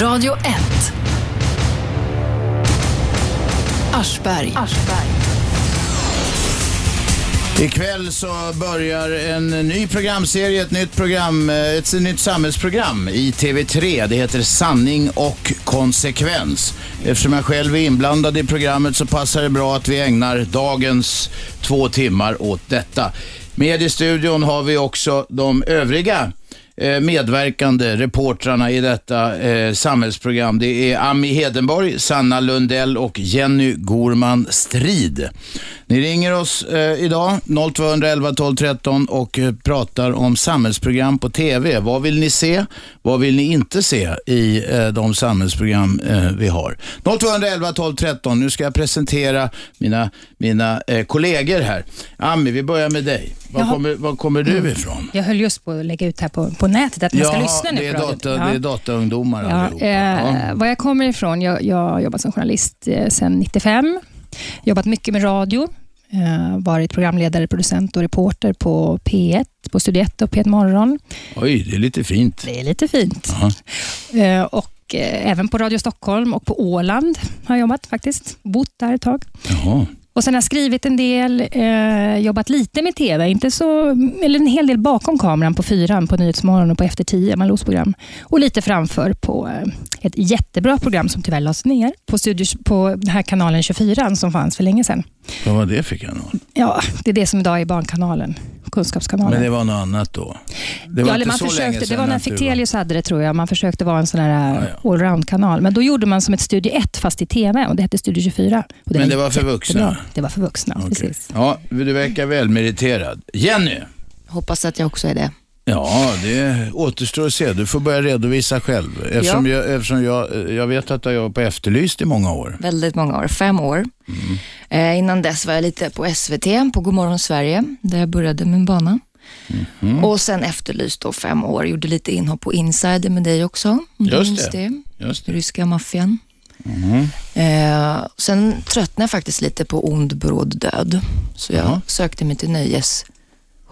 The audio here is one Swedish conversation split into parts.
Radio 1. Aschberg. Ikväll så börjar en ny programserie, ett nytt program, eh, ett nytt samhällsprogram i TV3. Det heter Sanning och konsekvens. Eftersom jag själv är inblandad i programmet så passar det bra att vi ägnar dagens två timmar åt detta. Med i studion har vi också de övriga Eh, medverkande reportrarna i detta eh, samhällsprogram. Det är Ami Hedenborg, Sanna Lundell och Jenny Gorman Strid. Ni ringer oss eh, idag, 0211 12 13 och eh, pratar om samhällsprogram på TV. Vad vill ni se? Vad vill ni inte se i eh, de samhällsprogram eh, vi har? 0211 12 13. Nu ska jag presentera mina, mina eh, kollegor här. Ami, vi börjar med dig. Var Jaha. kommer, var kommer du ifrån? Jag höll just på att lägga ut här på, på nätet att man ska lyssna nu det är, data, det är dataungdomar Ja, allihopa. eh, Var jag kommer ifrån, jag, jag har jobbat som journalist eh, sedan 95. Jobbat mycket med radio. Eh, varit programledare, producent och reporter på P1, på Studio 1 och P1 Morgon. Oj, det är lite fint. Det är lite fint. Ja. Eh, och eh, även på Radio Stockholm och på Åland har jag jobbat faktiskt. Bott där ett tag. Jaha. Och sen har jag skrivit en del, eh, jobbat lite med TV, inte så, eller en hel del bakom kameran på fyran, på Nyhetsmorgon och på Efter tio, Malous program. Och lite framför på eh, ett jättebra program som tyvärr lades ner på, studios, på den här kanalen 24 som fanns för länge sedan. Vad var det för kanal? Ja, det är det som idag är Barnkanalen, Kunskapskanalen. Men det var något annat då? Det var ja, inte man så länge försökte, det sedan var när var- Fichtelius hade det tror jag. Man försökte vara en sån här Ja, ja. allround-kanal. Men då gjorde man som ett Studio 1 fast i TV och det hette Studio 24. Och Men det var för vuxna? Det var för vuxna, Okej. precis. Ja, du verkar välmeriterad. Jenny? Hoppas att jag också är det. Ja, det återstår att se. Du får börja redovisa själv. Eftersom, Ja. jag, eftersom jag, jag vet att du har jobbat på Efterlyst i många år. Väldigt många år, fem år. Eh, innan dess var jag lite på SVT, på Godmorgon Sverige, där jag började min bana. Och sen Efterlyst då fem år, gjorde lite inhopp på Insider med dig också. Just minns det. Just det. Ryska maffian. Eh, sen tröttnade jag faktiskt lite på ond, bråd död. Så jag sökte mig till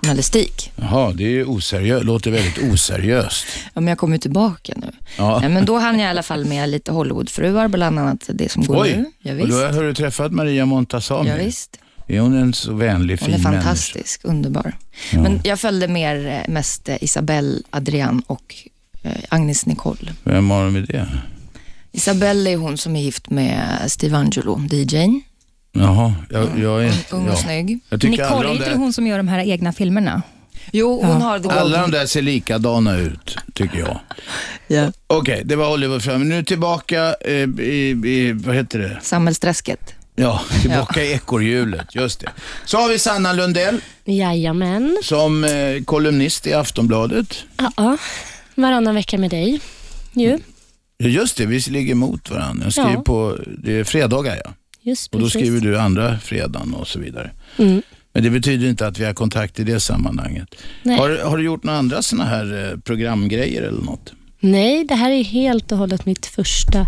nöjesjournalistik. Jaha, det är oseriöst. låter väldigt oseriöst. Ja, men jag kommer tillbaka nu. Ja. Men då hann jag i alla fall med lite Hollywoodfruar, bland annat det som går Oj, nu. Ja, och visst. då har du träffat Maria Montazami. Ja, visst. Är hon en så vänlig, Hon fin är människa? fantastisk, underbar. Men jag följde mer eh, mest eh, Isabelle, Adrian och eh, Agnes Nicole. Vem har med det? Isabelle är hon som är gift med Steve Angelo, DJn. Jaha, jag, jag är... Ung och ja. snygg. Jag tycker alla Nicole, är de inte där- hon som gör de här egna filmerna? Jo, hon har the Alla de där ser likadana ut, tycker jag. Ja. Okej, det var Hollywood fram. Nu tillbaka eh, i, i, vad heter det? Samhällsträsket. Ja, tillbaka i ekorrhjulet, just det. Så har vi Sanna Lundell Jajamän. som eh, kolumnist i Aftonbladet. Ja, varannan vecka med dig. Ju. Ja, Just det, vi ligger mot varandra. Jag skriver Ja. på, det är fredagar ja. Just Och då precis. skriver du andra fredagen och så vidare. Mm. Men det betyder inte att vi har kontakt i det sammanhanget. Har, har du gjort några andra sådana här eh, programgrejer eller något? Nej, det här är helt och hållet mitt första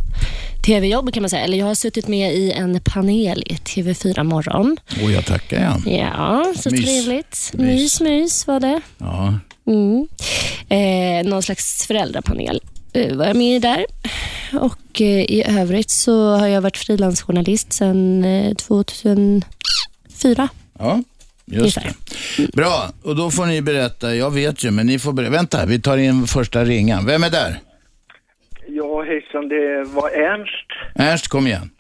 tv-jobb kan man säga. Eller jag har suttit med i en panel i TV4 Morgon. Och jag tackar ja. Ja, så Mys. trevligt. Mys. Mys, mys var det. ja. Mm. Eh, någon slags föräldrapanel var jag med där. Och eh, i övrigt så har jag varit frilansjournalist sedan eh, 2004. Ja, just det. Bra, och då får ni berätta. Jag vet ju, men ni får berätta. Vänta, vi tar in första ringan. Vem är där? Ja, hejsan, det var Ernst. Ernst, kom igen.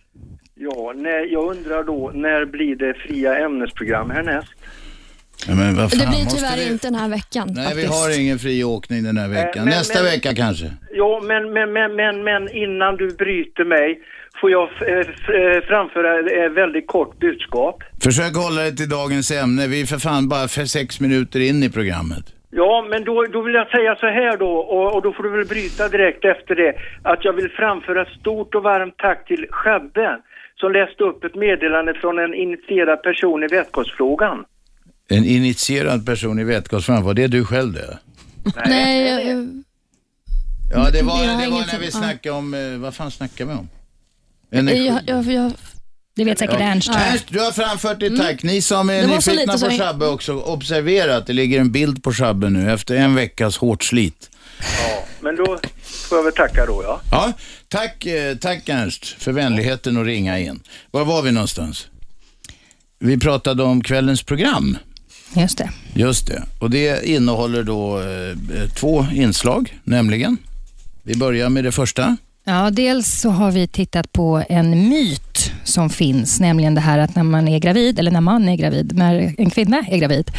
Ja, när, jag undrar då, när blir det fria ämnesprogram härnäst? Ja, men vad fan, Det blir måste tyvärr vi... inte den här veckan Nej, faktiskt. vi har ingen fri åkning den här veckan. men- Nästa men- vecka kanske. Ja, men, men, men, men, men innan du bryter mig får jag eh, f- eh, framföra ett väldigt kort budskap. Försök hålla dig till dagens ämne. Vi är för fan bara för sex minuter in i programmet. Ja, men då, då vill jag säga så här då, och, och då får du väl bryta direkt efter det, att jag vill framföra ett stort och varmt tack till Shabbe som läste upp ett meddelande från en initierad person i vätgasfrågan. En initierad person i vätgasfrågan, var det du själv det? Nej, jag, jag, Ja, det var, Det var när vi ja. snackade om, eh, vad fan snackade vi om? Energi. jag, jag, jag, Det vet säkert Ernst. Ernst, du har framfört ditt tack. Ni som är Mm. Nyfikna lite på Shabbe också, observera att det ligger en bild på Shabbe nu efter en veckas hårt slit. Ja, men då får jag väl tacka då, ja. Ja, tack, eh, tack Ernst för vänligheten att ringa in. Var var vi någonstans? Vi pratade om kvällens program. Just det. Just det. Och det innehåller då eh, två inslag, nämligen. Vi börjar med det första. Ja, dels så har vi tittat på en myt som finns, nämligen det här att när man är gravid, eller när man är gravid, när en kvinna är gravid,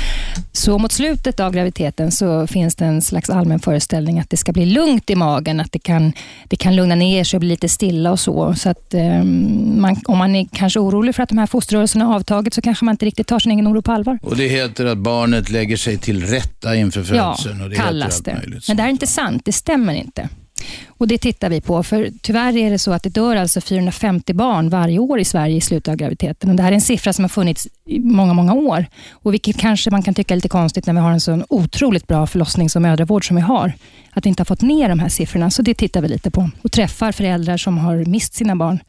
så mot slutet av graviditeten så finns det en slags allmän föreställning att det ska bli lugnt i magen, att det kan, det kan lugna ner sig och bli lite stilla och så. så att, um, man, om man är kanske orolig för att de här fosterrörelserna har avtagit så kanske man inte riktigt tar sin egen oro på allvar. Och det heter att barnet lägger sig till rätta inför födseln. Ja, och det kallas det. Men det här är inte sant, det stämmer inte. Och Det tittar vi på, för tyvärr är det så att det dör alltså 450 barn varje år i Sverige i slutet av graviditeten. Och det här är en siffra som har funnits i många, många år. Och Vilket kanske man kan tycka är lite konstigt när vi har en så otroligt bra förlossnings och mödravård som vi har. Att vi inte har fått ner de här siffrorna. Så det tittar vi lite på och träffar föräldrar som har mist sina barn.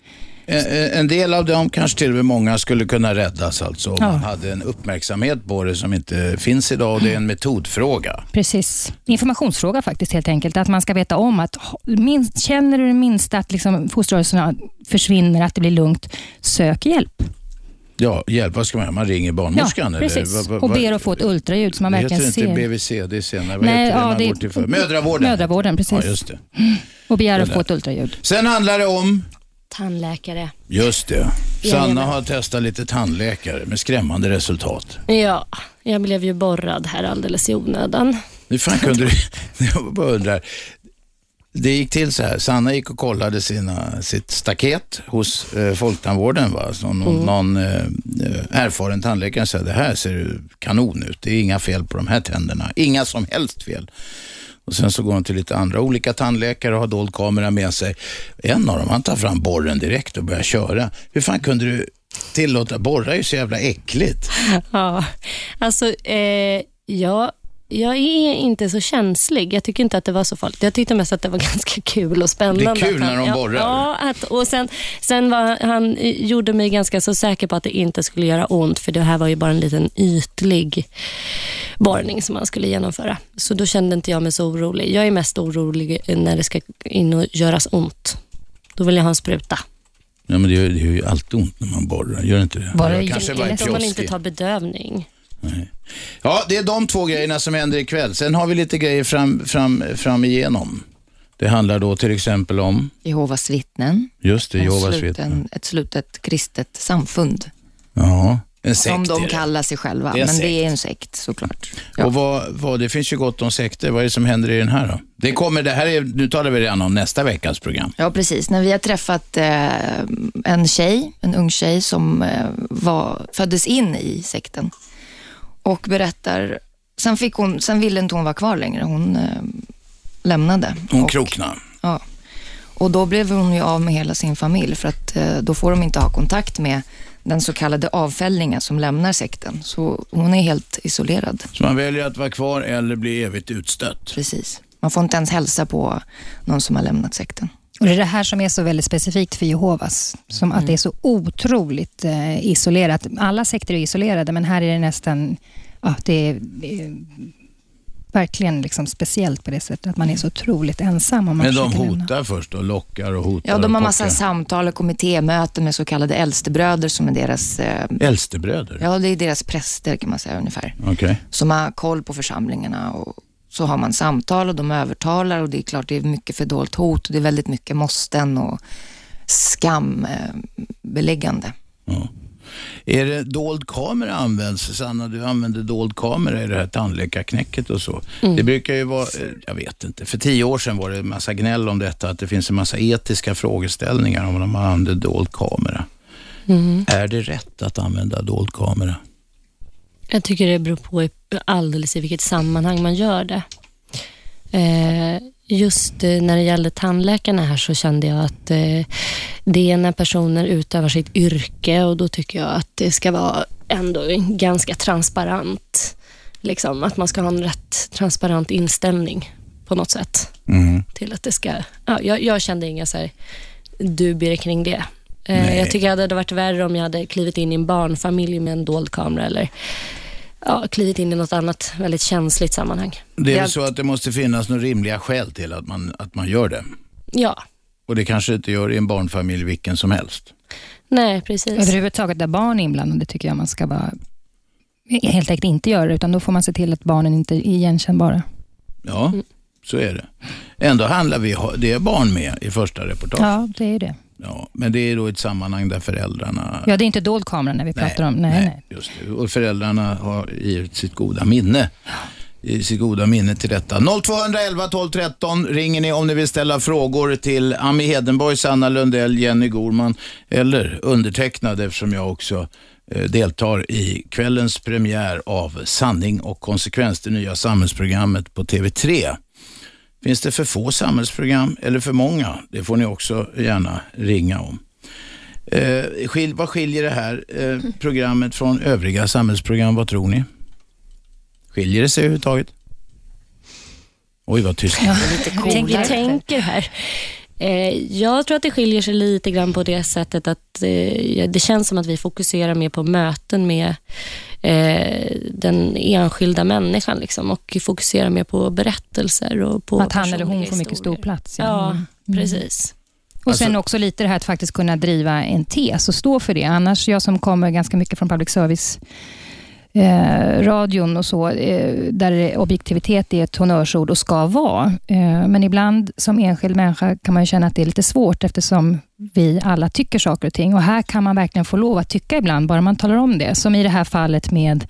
En- En del av dem, kanske till och med många, skulle kunna räddas alltså om Ja. man hade en uppmärksamhet på det som inte finns idag och det är en metodfråga. Precis. Informationsfråga faktiskt helt enkelt. Att man ska veta om att minst, känner du det minsta att liksom fosterrörelserna försvinner, att det blir lugnt, sök hjälp. Ja, hjälp, vad ska man göra? Man ringer barnmorskan? Ja, eller? precis. Vad- vad- Och vad- ber att få ett ultraljud så man det verkligen heter ser. inte BVC, det är senare. Vad Nej, heter det ja, det är- för? Mödravården. Mödravården, precis. Ja, just det. Och begär att Det få ett ultraljud. Sen handlar det om, Tandläkare. just det, Sanna har testat lite tandläkare med skrämmande resultat. Ja, jag blev ju borrad här alldeles i onödan. Hur fan kunde du, jag bara undrar, det gick till så här, Sanna gick och kollade sina, sitt staket hos eh, Folktandvården. Va? Så någon någon eh, eh, erfaren tandläkare sa, det här ser kanon ut, det är inga fel på de här tänderna, inga som helst fel. Och Sen så går hon till lite andra olika tandläkare och har dold kamera med sig. En av dem, han tar fram borren direkt och börjar köra. Hur fan kunde du tillåta, borra är ju så jävla äckligt. Ja, alltså eh, jag, jag är inte så känslig. Jag tycker inte att det var så farligt. Jag tyckte mest att det var ganska kul och spännande. Det är kul att han- när de borrar. Ja, att, och sen, sen var han gjorde mig ganska så säker på att det inte skulle göra ont, för det här var ju bara en liten ytlig borrning som man skulle genomföra. Så då kände inte jag mig så orolig. Jag är mest orolig när det ska in och göras ont. Då vill jag ha en spruta. Ja, men det gör, det gör ju alltid ont när man borrar, gör det inte det? Var det Jag kanske var jättelätt Om man inte tar bedövning. Ja, det är de två grejerna som händer ikväll. Sen har vi lite grejer fram, fram, fram igenom. Det handlar då till exempel om, Jehovas vittnen. just det, En Jehovas sluten, vittnen. ett slutet kristet samfund. Ja, en sekt som de kallar sig själva. Det men det är sekt. en sekt såklart. Ja. Och vad, vad, det finns ju gott om sekter. Vad är det som händer i den här då? Det kommer, det här är, nu talar vi redan om nästa veckas program. Ja, precis. När vi har träffat eh, en tjej, en ung tjej som eh, var, föddes in i sekten och berättar, sen, fick hon, sen ville inte hon vara kvar längre. Hon eh, lämnade. Hon och, kroknar. Ja. Och då blev hon ju av med hela sin familj för att eh, då får de inte ha kontakt med den så kallade avfällningen som lämnar sekten. Så hon är helt isolerad. Så man väljer att vara kvar eller bli evigt utstött. Precis. Man får inte ens hälsa på någon som har lämnat sekten. Och Det är det här som är så väldigt specifikt för Jehovas. Som att det är så otroligt eh, isolerat. Alla sekter är isolerade, men här är det nästan... Ja, det är, det är verkligen liksom speciellt på det sättet att man är så otroligt ensam. Om man Men de försöker lämna. hotar först och lockar och hotar Ja, de har och massa pockar. samtal och kommittémöten med så kallade äldstebröder som är deras, eh, Äldstebröder? ja det är deras präster kan man säga ungefär. Okej. Som har koll på församlingarna och så har man samtal och de övertalar och det är klart det är mycket fördolt hot och det är väldigt mycket måsten och skambeläggande. Ja. Är det dold kamera används? Sanna, du använder dold kamera i det här tandläkarknäcket och så. Mm. Det brukar ju vara, jag vet inte, för tio år sedan var det en massa gnäll om detta, att det finns en massa etiska frågeställningar om man använder dold kamera. Mm. Är det rätt att använda dold kamera? Jag tycker det beror på alldeles i vilket sammanhang man gör det. Eh, just eh, när det gällde tandläkarna här så kände jag att eh, det är när personer utövar sitt yrke och då tycker jag att det ska vara ändå ganska transparent, liksom att man ska ha en rätt transparent inställning på något sätt till att det ska, ja, jag, jag kände inga så här dubier kring det. Nej. jag tycker att det hade varit värre om jag hade klivit in i en barnfamilj med en dold kamera eller ja, klivit in i något annat väldigt känsligt sammanhang. Det är väl Jag- så att det måste finnas några rimliga skäl till att man, att man gör det. Ja, Och det kanske inte gör i en barnfamilj vilken som helst. nej precis. Överhuvudtaget där barn är inblandade tycker jag man ska vara, helt enkelt inte göra det, utan då får man se till att barnen inte är igenkännbara. Ja, så är det. Ändå handlar vi, det är barn med i första reportaget. Ja, det är ju det. Ja, men det är då ett sammanhang där föräldrarna... Ja, det är inte dold kamera när vi pratar om... Nej, nej. Just det. Och föräldrarna har i sitt goda minne i sitt goda minne till detta. 0211 12 13 ringer ni om ni vill ställa frågor till Ami Hedenborg, Sanna Lundell, Jenny Gorman eller undertecknad eftersom jag också eh, deltar i kvällens premiär av Sanning och konsekvens, det nya samhällsprogrammet på TV3. Finns det för få samhällsprogram eller för många? Det får ni också gärna ringa om. Eh, skil, vad skiljer det här eh, programmet från övriga samhällsprogram? Vad tror ni? Skiljer det sig överhuvudtaget? Oj, vad tyst. Jag tänker, tänker här. Eh, Jag tror att det skiljer sig lite grann på det sättet att eh, ja, det känns som att vi fokuserar mer på möten med eh, den enskilda människan liksom, och fokuserar mer på berättelser och på Att han eller hon får mycket stor plats. Ja, Mm. precis. Och sen Alltså- också lite det här att faktiskt kunna driva en tes och stå för det. Annars, jag som kommer ganska mycket från public service eh, radion och så, eh, där objektivitet är ett honnörsord och ska vara. Eh, men ibland som enskild människa kan man känna att det är lite svårt eftersom vi alla tycker saker och ting. Och här kan man verkligen få lov att tycka ibland, bara man talar om det. Som i det här fallet med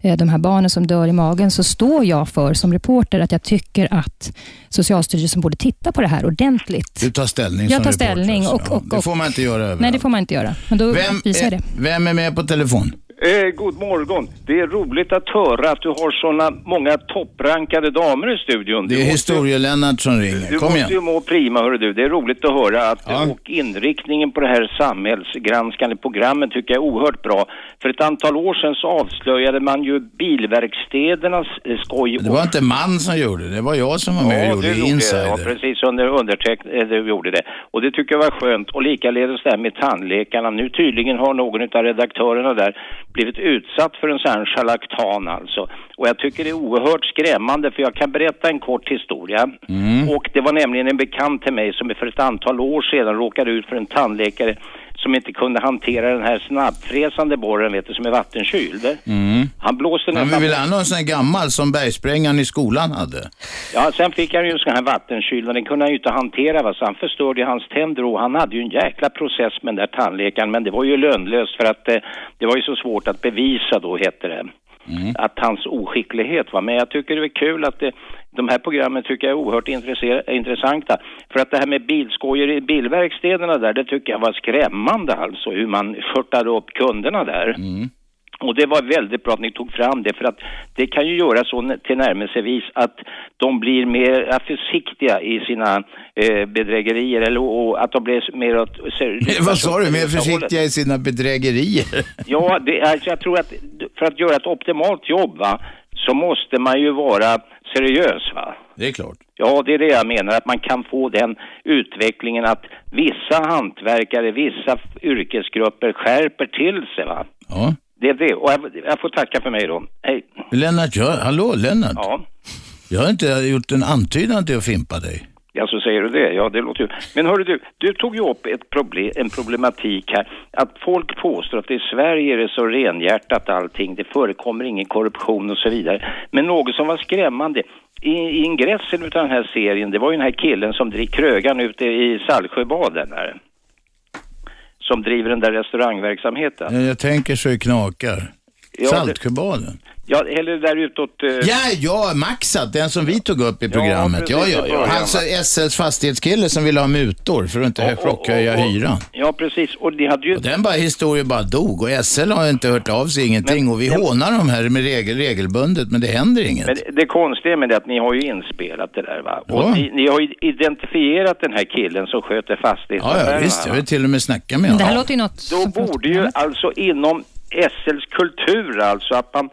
eh, de här barnen som dör i magen, så står jag för som reporter att jag tycker att Socialstyrelsen borde titta på det här ordentligt. Du tar ställning Jag tar reporter, ställning alltså. och- Ja, och- Det och- får man inte göra överallt. Nej, det får man inte göra. Men då vem, visar jag är, det. vem är med på telefon? Eh, god morgon. Det är roligt att höra att du har såna många topprankade damer i studion. Det är Du måste- historie-Lennart som ringer. Du Kom måste igen. ju må prima, hörru du. Det är roligt att höra att Ja. och inriktningen på det här samhällsgranskande programmet tycker jag är oerhört bra. För ett antal år sedan så avslöjade man ju bilverkstädernas eh, skoj. Det var inte man som gjorde det, det var jag som var med och gjorde gjorde insider. Ja, precis. Under underteck eh, du gjorde det. Och det tycker jag var skönt. Och likaledes det här med tandläkarna. Nu tydligen har någon av redaktörerna där blivit utsatt för en sån här charlatan alltså. Och jag tycker det är oerhört skrämmande för jag kan berätta en kort historia. Mm. Och det var nämligen en bekant till mig som för ett antal år sedan råkade ut för en tandläkare som inte kunde hantera den här snabbfräsande borren, vet du, som är vattenkyld. Mm. Han blåste Han nästan... vill ha någon sån här gammal som bergsprängaren i skolan hade. Ja, sen fick han ju en sån här vattenkyl och den kunde han ju inte hantera va, så han förstörde ju hans tänder och han hade ju en jäkla process med den där tandläkaren men det var ju lönlöst för att eh, det var ju så svårt att bevisa då hette det. Att hans oskicklighet var, men jag tycker det är kul att det, de här programmen tycker jag är oerhört intressanta. För att det här med bilskojer i bilverkstäderna där, det tycker jag var skrämmande alltså, hur man skörtade upp kunderna där. Och det var väldigt bra att ni tog fram det för att det kan ju göra så n- till närmelsevis att de blir mer försiktiga i sina eh, bedrägerier eller och att de blir mer åt... Vad sa du? Mer försiktiga i sina bedrägerier? Ja, det är, jag tror att för att göra ett optimalt jobb va, så måste man ju vara seriös va. Det är klart. Ja, det är det jag menar, att man kan få den utvecklingen att vissa hantverkare, vissa yrkesgrupper skärper till sig va. Ja. Det är det, och jag, jag får tacka för mig då. Hej. Lennart, jag, hallå Lennart. Ja. Jag har inte gjort en antydan till att fimpa dig. Ja, så säger du det. Ja, det låter ju... Men hörru du, du tog ju upp ett problem, en problematik här. Att folk påstår att i Sverige är det så renhjärtat allting. Det förekommer ingen korruption och så vidare. Men något som var skrämmande. I, i ingressen utav den här serien, det var ju den här killen som dricker krögan ute i Saltsjöbaden där. Som driver den där restaurangverksamheten. Jag, jag tänker så det knakar. Ja, Saltsjöbaden. Ja, eller där utåt... eh, Ja, ja, Maxat, den som vi tog upp i programmet. Ja, precis, ja, ja. början, Han va? SLs fastighetskille som ville ha mutor för att inte chockhöja hyran. Ja, precis. Och det hade ju... Och den bara historien bara dog och SL har inte hört av sig ingenting och vi hånar dem här med regel, regelbundet men det händer inget. Men det- det konstiga med det är att ni har ju inspelat det där va? Ja. Och ni, ni har ju identifierat den här killen som sköter Ja, fastighetsaffärerna. ja visst, jag vill till och med snacka med Men det här honom. låter ju något Då borde ju alltså inom SLs kultur alltså att man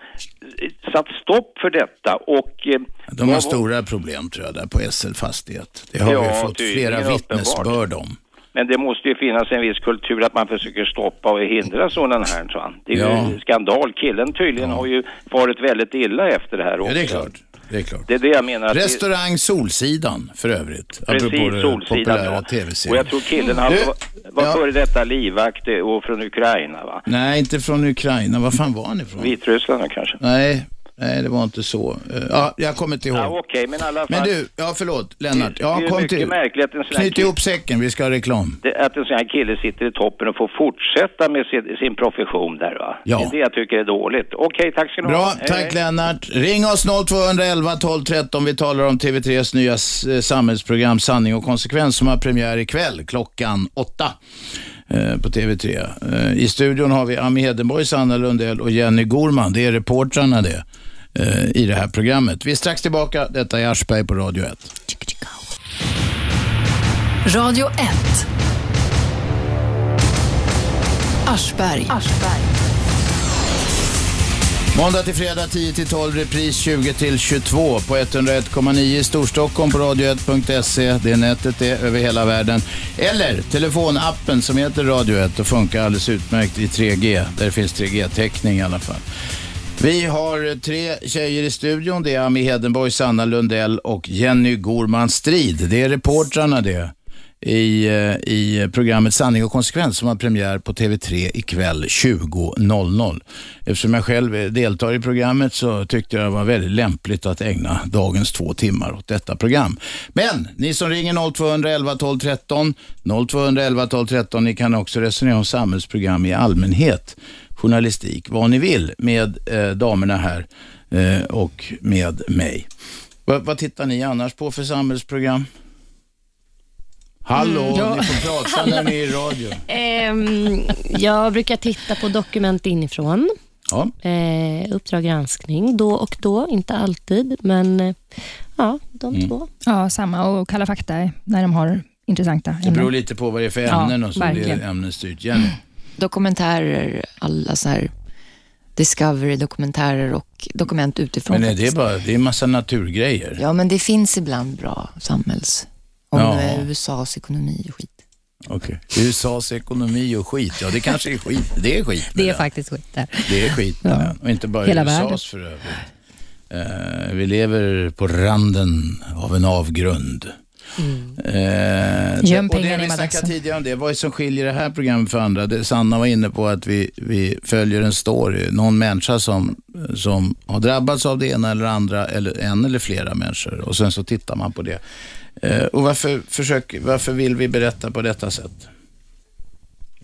eh, satt stopp för detta och... eh, De har vad- stora problem tror jag där på SL Fastighet. Det har Ja, vi fått flera vittnesbörd om. Men det måste ju finnas en viss kultur att man försöker stoppa och hindra sådana här. Så. Det är Ja. ju skandal. Killen tydligen har ju farit väldigt illa efter det här också. Ja, det är klart. Det är klart. Det är det jag menar. Att det, Restaurang Solsidan för övrigt. Precis, apropå Solsidan. populära tv-serien. Och jag tror killen Du, var, var ja. före detta livvakt eh, och från Ukraina va? Nej, inte från Ukraina. Var fan var han ifrån? Vitryssland kanske? Nej, nej, det var inte så. Eh, Ja, jag kommer inte ihåg. Ja, okej, men i alla fall. Men du, ja förlåt, Lennart. Ja, det är kom mycket till. märkligt att en sån här Knyt kille- ihop säcken, vi ska ha reklam. det- att en sån här kille sitter i toppen och får fortsätta med sin, sin profession där va? Ja. Det är det jag tycker är dåligt. Okej, tack ska ni Bra, ha. Hej, tack. Lennart. Ring oss 0211 12 13. Vi talar om TV3s nya eh, samhällsprogram Sanning och konsekvens som har premiär ikväll klockan åtta eh, på TV3. Eh, I studion har vi Ami Hedenborg, Sanna Lundell och Jenny Gorman. Det är reportrarna det i det här programmet. Vi är strax tillbaka. Detta är Aschberg på Radio 1. Radio 1. Aschberg. Måndag till fredag 10 till 12, repris 20 till 22 på 101,9 i Storstockholm på radio1.se. Det nätet är över hela världen. Eller telefonappen som heter Radio 1 och funkar alldeles utmärkt i 3G. Där finns 3G-täckning i alla fall. Vi har tre tjejer i studion. Det är Ami Hedenborg, Sanna Lundell och Jenny Gorman Strid. Det är reportrarna det i, eh, i programmet Sanning och konsekvens som har premiär på TV3 ikväll 20.00. Eftersom jag själv deltar i programmet så tyckte jag det var väldigt lämpligt att ägna dagens två timmar åt detta program. Men ni som ringer 0211 12 13, 0211 12 13, ni kan också resonera om samhällsprogram i allmänhet, journalistik, vad ni vill med eh, damerna här eh, och med mig. V vad tittar ni annars på för samhällsprogram? Hallå, Mm, ja. ni får prata när ni är i radio. Ehm, jag brukar titta på Dokument inifrån. Ja. Eh, Uppdrag granskning då och då, inte alltid, men eh, ja, de Mm. två. Ja, samma. Och Kalla fakta när de har intressanta Det beror ämnen. lite på vad det är för Ja, ämnen och så det är ämnesstyrt. Jenny? Dokumentärer, alla så här Discovery-dokumentärer och dokument utifrån. Men är det bara, det är en massa naturgrejer. Ja, men det finns ibland bra samhälls... Om Ja. USAs ekonomi och skit. Okej. USAs ekonomi och skit, ja det kanske är skit. Det är skit med Det är den. faktiskt skit där. Det är skit med Ja. den. Och inte bara Hela USAs världen. för övrigt. Eh, vi lever på randen av en avgrund. Eh, Göm och det pengarna vi i snackade tidigare om det, vad är det som skiljer det här programmet från andra? Det, Sanna var inne på att vi, vi följer en story, någon människa som, som har drabbats av det ena eller andra, eller en eller flera människor och sen så tittar man på det. Eh, och varför, försök, varför vill vi berätta på detta sätt?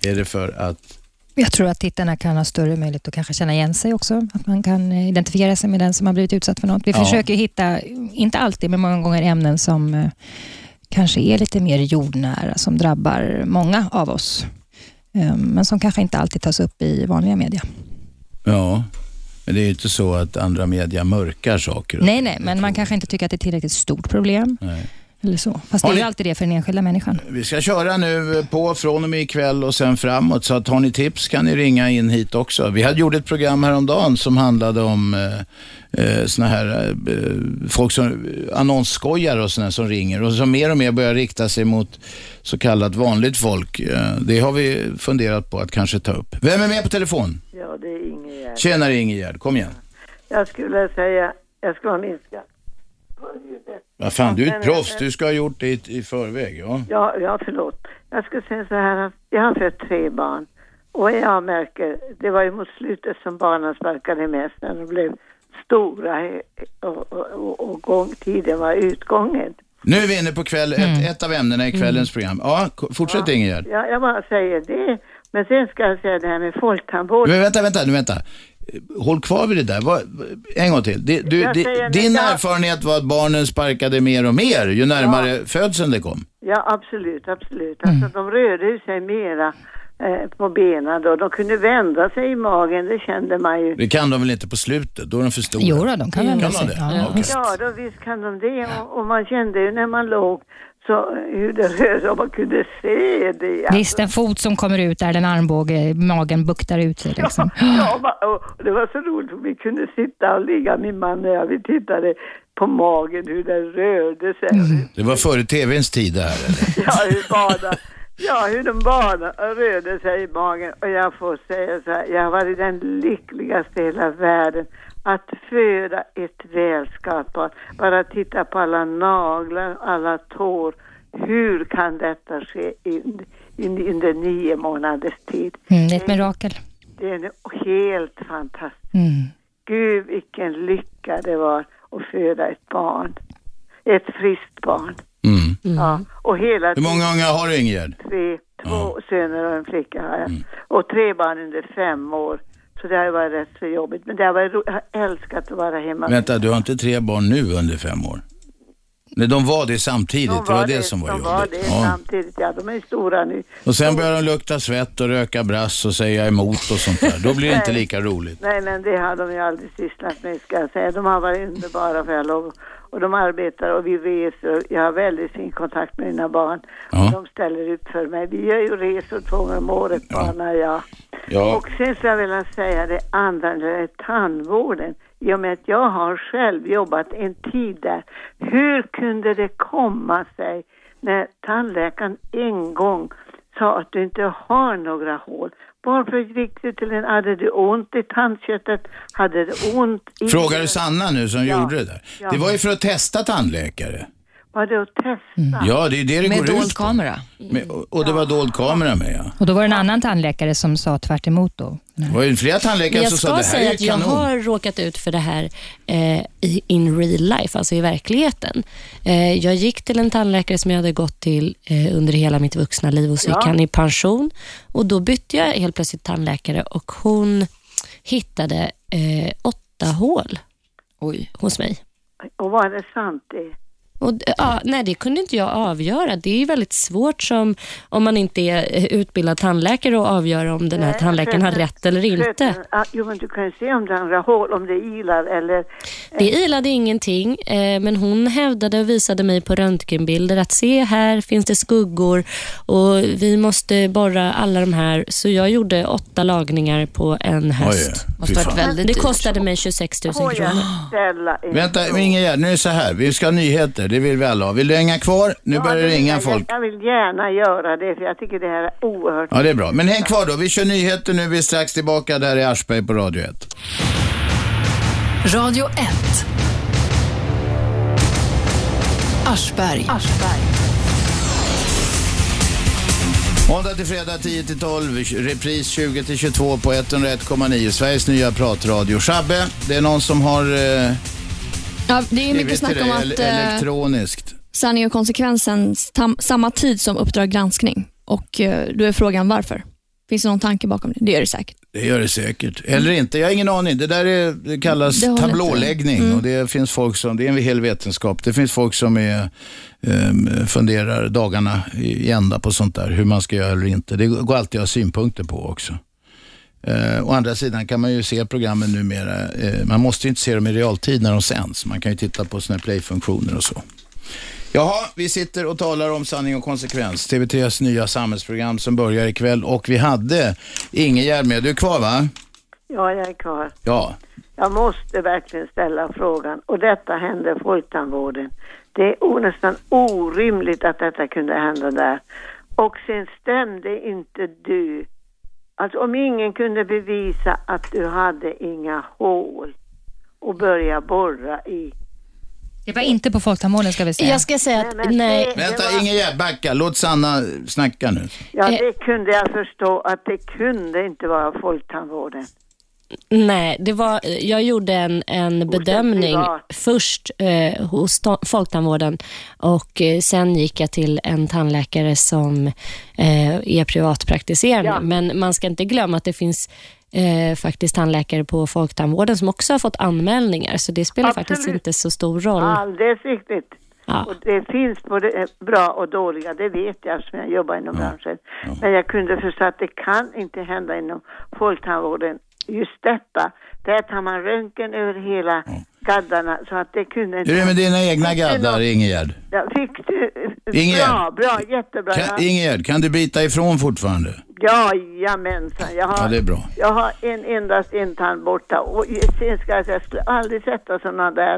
Är det för att Jag tror att tittarna kan ha större möjlighet att kanske känna igen sig också. Att man kan eh, identifiera sig med den som har blivit utsatt för något. Vi Ja. försöker hitta, inte alltid, men många gånger ämnen som eh, kanske är lite mer jordnära, som drabbar många av oss. Men som kanske inte alltid tas upp i vanliga media. Ja, men det är ju inte så att andra media mörkar saker. Nej, nej, men man kanske inte tycker att det är tillräckligt stort problem. Nej. Eller så. Fast det Har är ni- ju alltid det för den enskilda människan. Vi ska köra nu på från och med ikväll och sen framåt. Så att har ni tips kan ni ringa in hit också. Vi hade gjort ett program häromdagen som handlade om eh, eh, såna här eh, folk som annonsskojare och såna som ringer och som mer och mer börjar rikta sig mot så kallat vanligt folk. Eh, det har vi funderat på att kanske ta upp. Vem är med på telefon? Ja, det är Ingegärd. Tjenare Ingegärd, kom igen. Jag skulle säga, jag ska minska. Vad fan, du är ett proffs. Du ska ha gjort det i, i förväg. Ja. Ja, ja, förlåt. Jag skulle säga så här, att jag har fött tre barn. Och jag märker, det var ju mot slutet som barnen sparkade mest när de blev stora och, och, och, och gång, tiden var utgången. Nu är vi inne på kväll, ett, ett av ämnena i kvällens program. Ja, fortsätt Ingegärd. Ja, jag bara säger det. Men sen ska jag säga det här med folktandvård. Men vänta, vänta, nu vänta. Håll kvar vid det där. Vad- en gång till. Det- Du, din erfarenhet var att barnen sparkade mer och mer ju närmare födseln det kom. Ja, absolut, absolut. Alltså de rörde sig mera eh, på benen då. De kunde vända sig i magen, det kände man ju. Det kan de väl inte på slutet? Då är de för stora. Jo då, de kan vända Kan de sig. det? Ja, Ja. Ja, då visst kan de det. Och, och man kände ju när man låg så hur det rörde sig och man kunde se det. Alltså. Visst, en fot som kommer ut där den armbåge, magen buktar ut sig. Liksom. Ja, och det var så roligt vi kunde sitta och ligga, min man och jag, vi tittade på magen hur den rörde sig. Det var före tvns tid det här eller? Ja, hur bada. Ja, hur de bara rörde sig i magen. Och jag får säga så här, jag har varit den lyckligaste i hela världen att föda ett välskapt barn. Bara titta på alla naglar, alla tår. Hur kan detta ske under nio månaders tid? Mm, det är ett mirakel. Det är helt fantastiskt. Mm. Gud vilken lycka det var att föda ett barn. Ett friskt barn. Mm. Ja, och hela Hur många unga har du Ingegerd? tre, två söner och en flicka har jag. Och tre barn under fem år. Så det har varit rätt så jobbigt. Men det har varit jag har älskat att vara hemma. Vänta, du har inte tre barn nu under fem år? Nej, de var det samtidigt. De det var det, som var de jobbigt. var det ja. samtidigt, ja. De är stora nu. Och sen börjar de lukta svett och röka brass och säga emot och sånt där. Då blir det inte lika roligt. Nej, men det har de ju aldrig sysslat med ska jag säga. De har varit underbara för jag lov. Och de arbetar och vi reser. Jag har väldigt fin kontakt med mina barn. Ja. Och de ställer upp för mig. Vi gör ju resor två gånger om året, barnen och jag. Ja. Och sen skulle jag vilja säga det andra, det är tandvården. I och med att jag har själv jobbat en tid där. Hur kunde det komma sig när tandläkaren en gång sa att du inte har några hål? Varför gick du till en, hade du ont i tandköttet? Hade du ont i... Frågar du Sanna nu som Ja. gjorde det där? Ja. Det var ju för att testa tandläkare. Var det att testa? Ja, det är det det Med går dold ut på. kamera. Med, och och det var dold kamera med ja. Och då var det en annan tandläkare som sa tvärt emot då. Det var ju flera tandläkare jag som sa det här säga är att jag kanon. har råkat ut för det här eh, i, in real life, alltså i verkligheten. Eh, jag gick till en tandläkare som jag hade gått till eh, under hela mitt vuxna liv och så gick Ja. han i pension. Och Då bytte jag helt plötsligt tandläkare och hon hittade eh, åtta hål Oj. hos mig. Och var det sant det? Och, ja, nej, det kunde inte jag avgöra. Det är ju väldigt svårt som, om man inte är eh, utbildad tandläkare att avgöra om den här Nej, tandläkaren har rätt eller inte. Jo, men du kan ju se om det några hål, om det ilar eller... Det ilade ingenting, eh, men hon hävdade och visade mig på röntgenbilder att se här finns det skuggor och vi måste borra alla de här. Så jag gjorde åtta lagningar på en höst. Oj, Det kostade mig 26 000 Får jag kronor. Vänta, Ingegerd, nu är det så här. Vi ska ha nyheter, det vill vi alla ha. Vill du hänga kvar? Nu Ja, börjar det ringa jag, folk. Jag vill gärna göra det, för jag tycker det här är oerhört... Ja, det är bra. Men häng kvar då. Vi kör nyheter nu. Vi är strax tillbaka där i Aschberg på Radio 1. Radio 1. Aschberg. Måndag till fredag 10 till 12, repris 20 till 22 på 101,9. Sveriges nya pratradio. Shabbe, det är någon som har eh, Ja, det är mycket snack om att eh, elektroniskt. sanning och konsekvensen tam, samma tid som Uppdrag granskning. Och eh, då är frågan varför. Finns det någon tanke bakom det? Det gör det säkert. Det gör det säkert. Eller inte, jag har ingen aning. Det där är, det kallas Det tablåläggning. Mm. och det finns folk som, det är en hel vetenskap. Det finns folk som är, ehm, funderar dagarna i ända på sånt där, hur man ska göra eller inte. Det går alltid att ha synpunkter på också. Eh, å andra sidan kan man ju se programmen numera, eh, man måste ju inte se dem i realtid när de sänds. Man kan ju titta på såna här playfunktioner och så. Jaha, vi sitter och talar om sanning och konsekvens. TV3s nya samhällsprogram som börjar ikväll och vi hade Ingegerd med. Du är kvar va? Ja, jag är kvar. Ja. Jag måste verkligen ställa frågan. Och detta hände Folktandvården. Det är nästan orimligt att detta kunde hända där. Och sen stämde inte du. Alltså om ingen kunde bevisa att du hade inga hål och börja borra i. Det var inte på Folktandvården ska vi säga. Jag ska säga att Nej, men nej, det- Vänta var- Ingegerd, backa. Låt Sanna snacka nu. Ja, Eh. det kunde jag förstå att det kunde inte vara Folktandvården. Nej, det var, jag gjorde en, en bedömning först eh, hos ta- Folktandvården och eh, sen gick jag till en tandläkare som eh, är privatpraktiserande. Ja. Men man ska inte glömma att det finns eh, faktiskt tandläkare på Folktandvården som också har fått anmälningar, så det spelar Absolut. faktiskt inte så stor roll. Alldeles riktigt. Ja. Och det finns både eh, bra och dåliga, det vet jag som jag jobbar inom branschen. Men jag kunde förstå att det kan inte hända inom folktandvården just detta. Där tar man röntgen över hela gaddarna så att det kunde inte... Hur är det med dina egna gaddar något- Ingegerd? Ja, fick du... Ingegerd. Bra, bra, jättebra. Kan. Ingegerd, kan du bita ifrån fortfarande? Jajamensan, jag har, Ja, det är bra. jag har en, endast en tand borta och sen ska jag säga, jag skulle aldrig sätta sådana där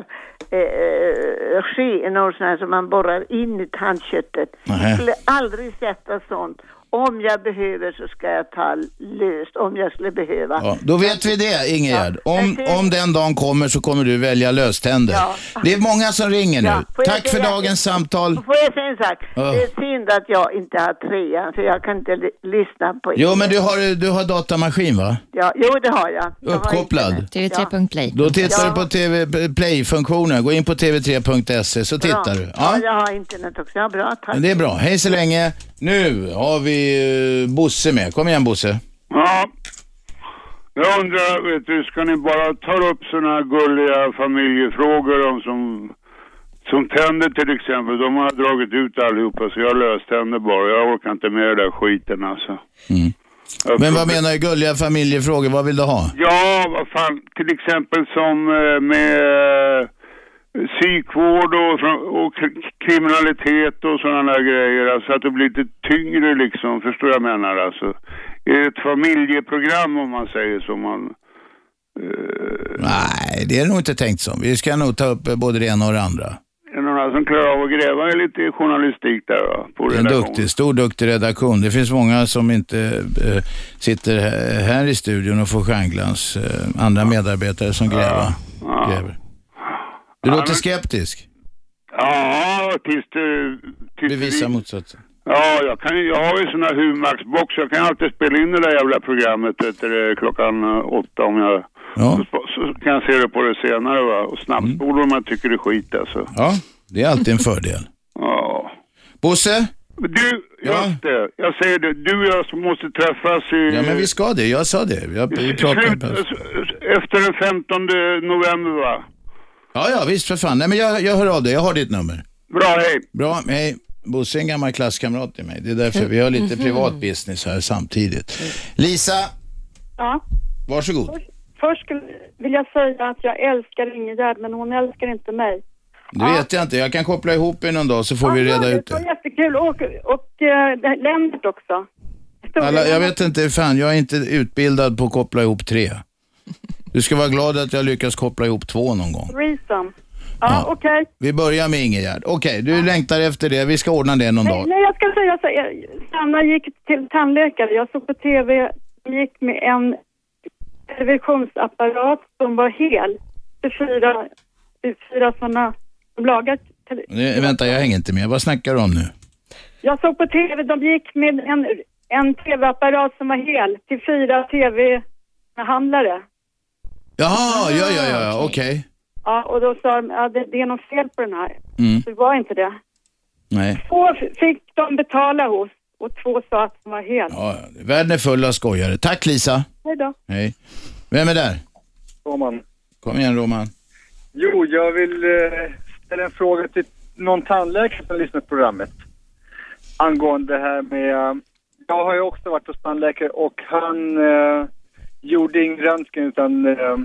eh, skenor såna här som man borrar in i tandköttet. Nähä. Jag skulle aldrig sätta sånt. Om jag behöver så ska jag ta löst, om jag skulle behöva. Ja, då vet vi det, Ingegärd. Ja, Om, det- om den dagen kommer så kommer du välja löständer. Ja. Det är många som ringer nu. Ja, Tack för dagens samtal. Får jag säga en sak? Ja. Det är synd att jag inte har trean, för jag kan inte lyssna på Jo, men du har, du har datamaskin va? Ja, jo, det har jag. jag Uppkopplad. internet. TV3.play. Då tittar Ja. du på TV Play-funktionen. Gå in på tv3.se så Bra. tittar du. Ja. Ja. jag har internet också. Ja, bra, tack. Men det är bra. Hej så länge. Nu har vi eh, Bosse med. Kom igen Bosse. Ja. Jag undrar, vet du, ska ni bara ta upp sådana här gulliga familjefrågor om som, som tänder till exempel. De har dragit ut allihopa så jag löständer bara. Jag orkar inte med den där skiten alltså. Jag Men vad menar du? Gulliga familjefrågor? Vad vill du ha? Ja, vad fan, till exempel som eh, med eh, psykvård och, och kri- kriminalitet och sådana där grejer. Alltså att det blir lite tyngre liksom, förstår jag menar alltså. Ett familjeprogram om man säger så. Man, Nej, det är nog inte tänkt som. Vi ska nog ta upp eh, både det ena och det andra. är det några som klarar av att gräva i lite journalistik där va? På en duktig, stor duktig redaktion. Det finns många som inte eh, sitter här- i studion och får stjärnglans. Eh, andra medarbetare som gräver. gräver. Du låter skeptisk. Ja, tills det... Tills Bevisa det- motsatsen. Ja, jag, kan, jag har ju sån här Humax-box. Jag kan alltid spela in det där jävla programmet du, klockan eh, åtta om jag... Ja. Så, så kan jag se det på det senare va. Och snabbspolar om jag tycker det är skit alltså. Ja, det är alltid en fördel. Ja. Bosse? Du, just det. Jag säger det. Du och jag måste träffas i... Ja, men vi ska det. Jag sa det. Jag, vi pratar om Slut, efter den 15 november va? Ja, ja, visst för fan. Nej, men jag, jag hör av dig. Jag har ditt nummer. Bra, hej. Bra, hej. Bosse är en gammal klasskamrat till mig. Det är därför vi har lite Mhm. privat business här samtidigt. Lisa, Ja. varsågod. Först skulle, vill jag säga att jag älskar Ingegärd, men hon älskar inte mig. Det vet jag inte. Jag kan koppla ihop er någon dag så får vi reda ut Det var det. jättekul. Och, och äh, Lennart också. Alla, jag vet inte, fan jag är inte utbildad på att koppla ihop tre. Du ska vara glad att jag lyckas koppla ihop två någon gång. Reason. Ja, okej. Vi börjar med Ingegärd. Okej, du längtar efter det. Vi ska ordna det någon Nej, dag. nej, jag ska säga så här. Sanna gick till tandläkare. Jag såg på TV, gick med en televisionsapparat som var hel. Det fyra, fyra sådana lagar Nu, vänta, jag hänger inte med. Vad snackar du om nu? Jag såg på TV, de gick med en, en TV-apparat som var hel till fyra TV-handlare. Jaha, ja, ja, ja, ja, okej. Ja, och då sa de, ja, det, det är något fel på den här. Mm. Det var inte det. Nej. Två fick de betala hos och två sa att den var hel. Ja, ja. Världen är full av skojare. Tack Lisa. Hej då. Hej. Vem är där? Roman. Kom igen Roman. Jo, jag vill eh, ställa en fråga till någon tandläkare som lyssnar på programmet. Angående det här med... eh, jag har ju också varit hos tandläkare och han eh, gjorde ingen röntgen utan eh,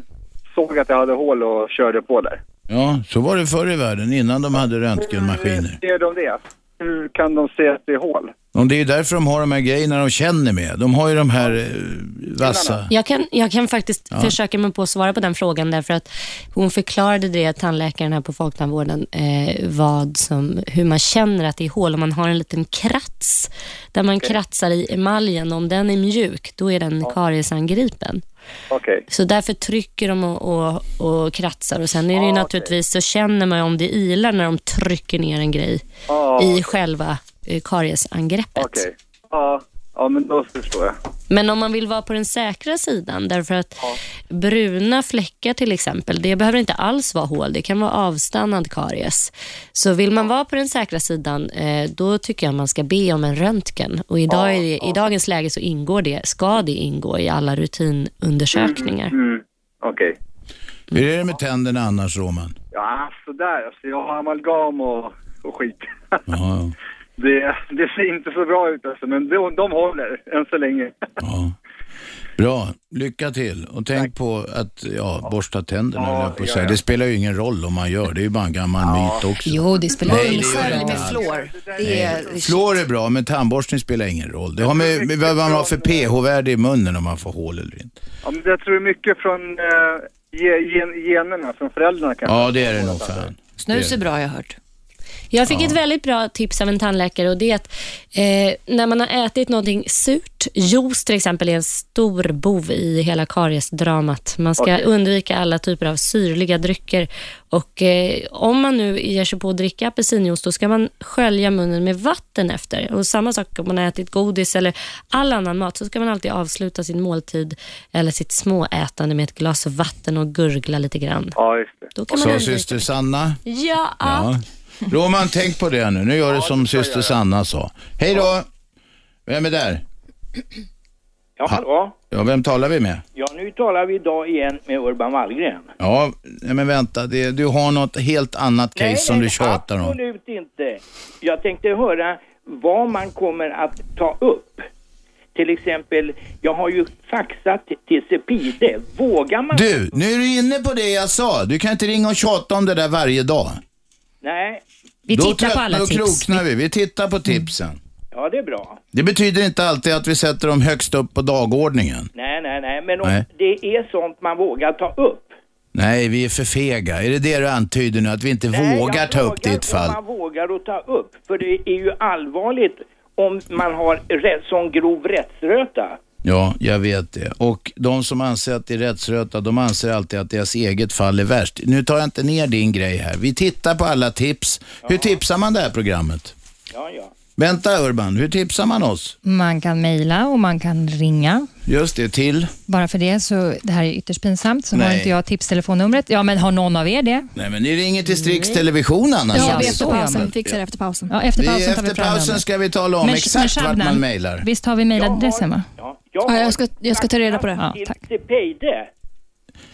såg att jag hade hål och körde på där. Ja, så var det förr i världen innan de hade röntgenmaskiner. Ser de det? Hur kan de se att det är hål? Och det är ju därför de har de här grejerna de känner med. De har ju de här eh, vassa... Jag kan, jag kan faktiskt Ja. försöka mig på att svara på den frågan därför att hon förklarade det, tandläkaren här på Folktandvården, eh, vad som, hur man känner att det är hål. Om man har en liten krats där man kratsar i emaljen, om den är mjuk, då är den kariesangripen. Okej. Så därför trycker de och, och, och kratsar och sen är det ju naturligtvis så känner man om det ilar när de trycker ner en grej Ja. i själva eh, kariesangreppet. Okej. Ja, ja, men då förstår jag. Men om man vill vara på den säkra sidan, därför att bruna fläckar till exempel, det behöver inte alls vara hål, det kan vara avstannad karies. Så vill man vara på den säkra sidan, eh, då tycker jag man ska be om en röntgen. Och idag är det, i dagens läge så ingår det, ska det ingå i alla rutinundersökningar. Mm. Okej. Hur är det med tänderna annars Roman? Ja, sådär. Alltså, jag har amalgam och, och skit. Ja, Det, det ser inte så bra ut alltså, men de, de håller än så länge. Bra, lycka till. Och tänk på att ja, borsta tänderna, Ja, jag på ja, ja. Det spelar ju ingen roll om man gör det. är ju bara en gammal myt också. Jo, det spelar Nej, roll. det gör med fluor. Det är... Fluor är bra, men tandborstning spelar ingen roll. Det har med, med vad man har för pH-värde i munnen om man får hål eller inte. Ja, men jag tror mycket från ge, gen, generna, från föräldrarna kanske. Ja, det är det nog fan. Snus är bra har jag hört. Jag fick ett väldigt bra tips av en tandläkare och det är att eh, när man har ätit någonting surt, juice till exempel är en stor bov i hela kariesdramat. Man ska Okej. undvika alla typer av syrliga drycker och eh, om man nu ger sig på att dricka apelsinjuice då ska man skölja munnen med vatten efter. Och samma sak om man har ätit godis eller all annan mat så ska man alltid avsluta sin måltid eller sitt småätande med ett glas vatten och gurgla lite grann. Ja, just det. Då kan man så syster Sanna. Ja. Ja. Roman, tänk på det nu. Nu gör du som syster Sanna sa. Hej då! Vem är där? Ja, hallå? Ja, vem talar vi med? Ja, nu talar vi idag igen med Urban Wallgren. Ja, nej, men vänta. Det, du har något helt annat case som du tjatar om. absolut inte. Jag tänkte höra vad man kommer att ta upp. Till exempel, jag har ju faxat till Cepide. Vågar man? Du, nu är du inne på det jag sa. Du kan inte ringa och tjata om det där varje dag. Nej, Vi då tittar på alla då tips. kroknar vi. Vi tittar på tipsen. ja det är bra. Det betyder inte alltid att vi sätter dem högst upp på dagordningen. Nej, nej, nej, men om Nej. det är sånt man vågar ta upp. Nej, vi är för fega. Är det det du antyder nu? Att vi inte Nej, vågar jag ta upp frågar ditt fall? Om man vågar att ta upp. För det är ju allvarligt om man har rätt, sån grov rättsröta. Ja, jag vet det. Och de som anser att det är rättsröta, de anser alltid att deras eget fall är värst. Nu tar jag inte ner din grej här. Vi tittar på alla tips. Hur tipsar man det här programmet? Ja, ja. Vänta Urban, hur tipsar man oss? Man kan mejla och man kan ringa. Just det, till? Bara för det, så det här är ytterst pinsamt, så har Nej. inte jag tipstelefonnumret. Ja, men har någon av er det? Nej, men ni ringer till Strix Television annars. Har vi efter pausen. Vi fixar det efter pausen. Ja, efter Vi- pausen tar vi efter pausen ska vi tala om Men- exakt men vart man mejlar. Visst har vi mejladressen va? ja. Ja, jag, ska, jag ska ta reda på det. Ja, tack. Cepide.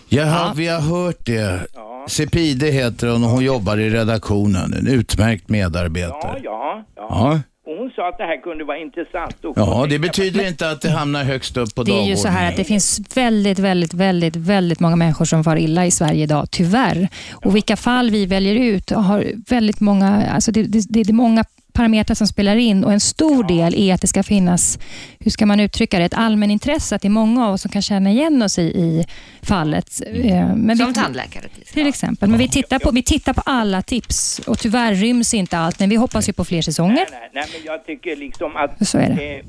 Jaha, vi har hört det. Sepide heter hon och hon jobbar i redaktionen. En utmärkt Ja, medarbetare. ja, ja. Ja, Och hon sa att det här kunde vara intressant. Och ja det betyder inte att det hamnar högst upp på Det är dagordningen. ju så här att det finns väldigt, väldigt, väldigt, väldigt många människor som far illa i Sverige idag, tyvärr. Och vilka fall vi väljer ut har väldigt många, alltså det, det, det är många parametrar som spelar in och en stor del är att det ska finnas, hur ska man uttrycka det, ett allmänintresse, att det är många av oss som kan känna igen oss i, i fallet. Eh, Men Som vi, tandläkare till exempel. Men vi tittar, på, vi tittar på alla tips och tyvärr ryms inte allt, men vi hoppas ju på fler säsonger. Nej, nej, nej, men jag tycker liksom att Så är det. eh,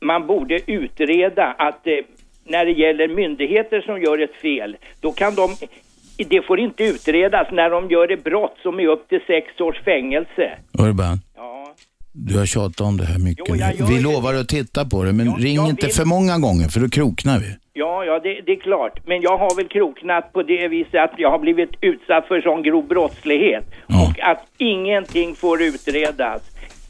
man borde utreda att eh, när det gäller myndigheter som gör ett fel, då kan de det får inte utredas när de gör ett brott som är upp till sex års fängelse. Urban, Ja, du har tjatat om det här mycket Jo, nu. Vi det. lovar att titta på det, men Ja, ring inte vill- för många gånger för då kroknar vi. ja, ja det, det är klart. Men jag har väl kroknat på det viset att jag har blivit utsatt för sån grov brottslighet. Ja. Och att ingenting får utredas.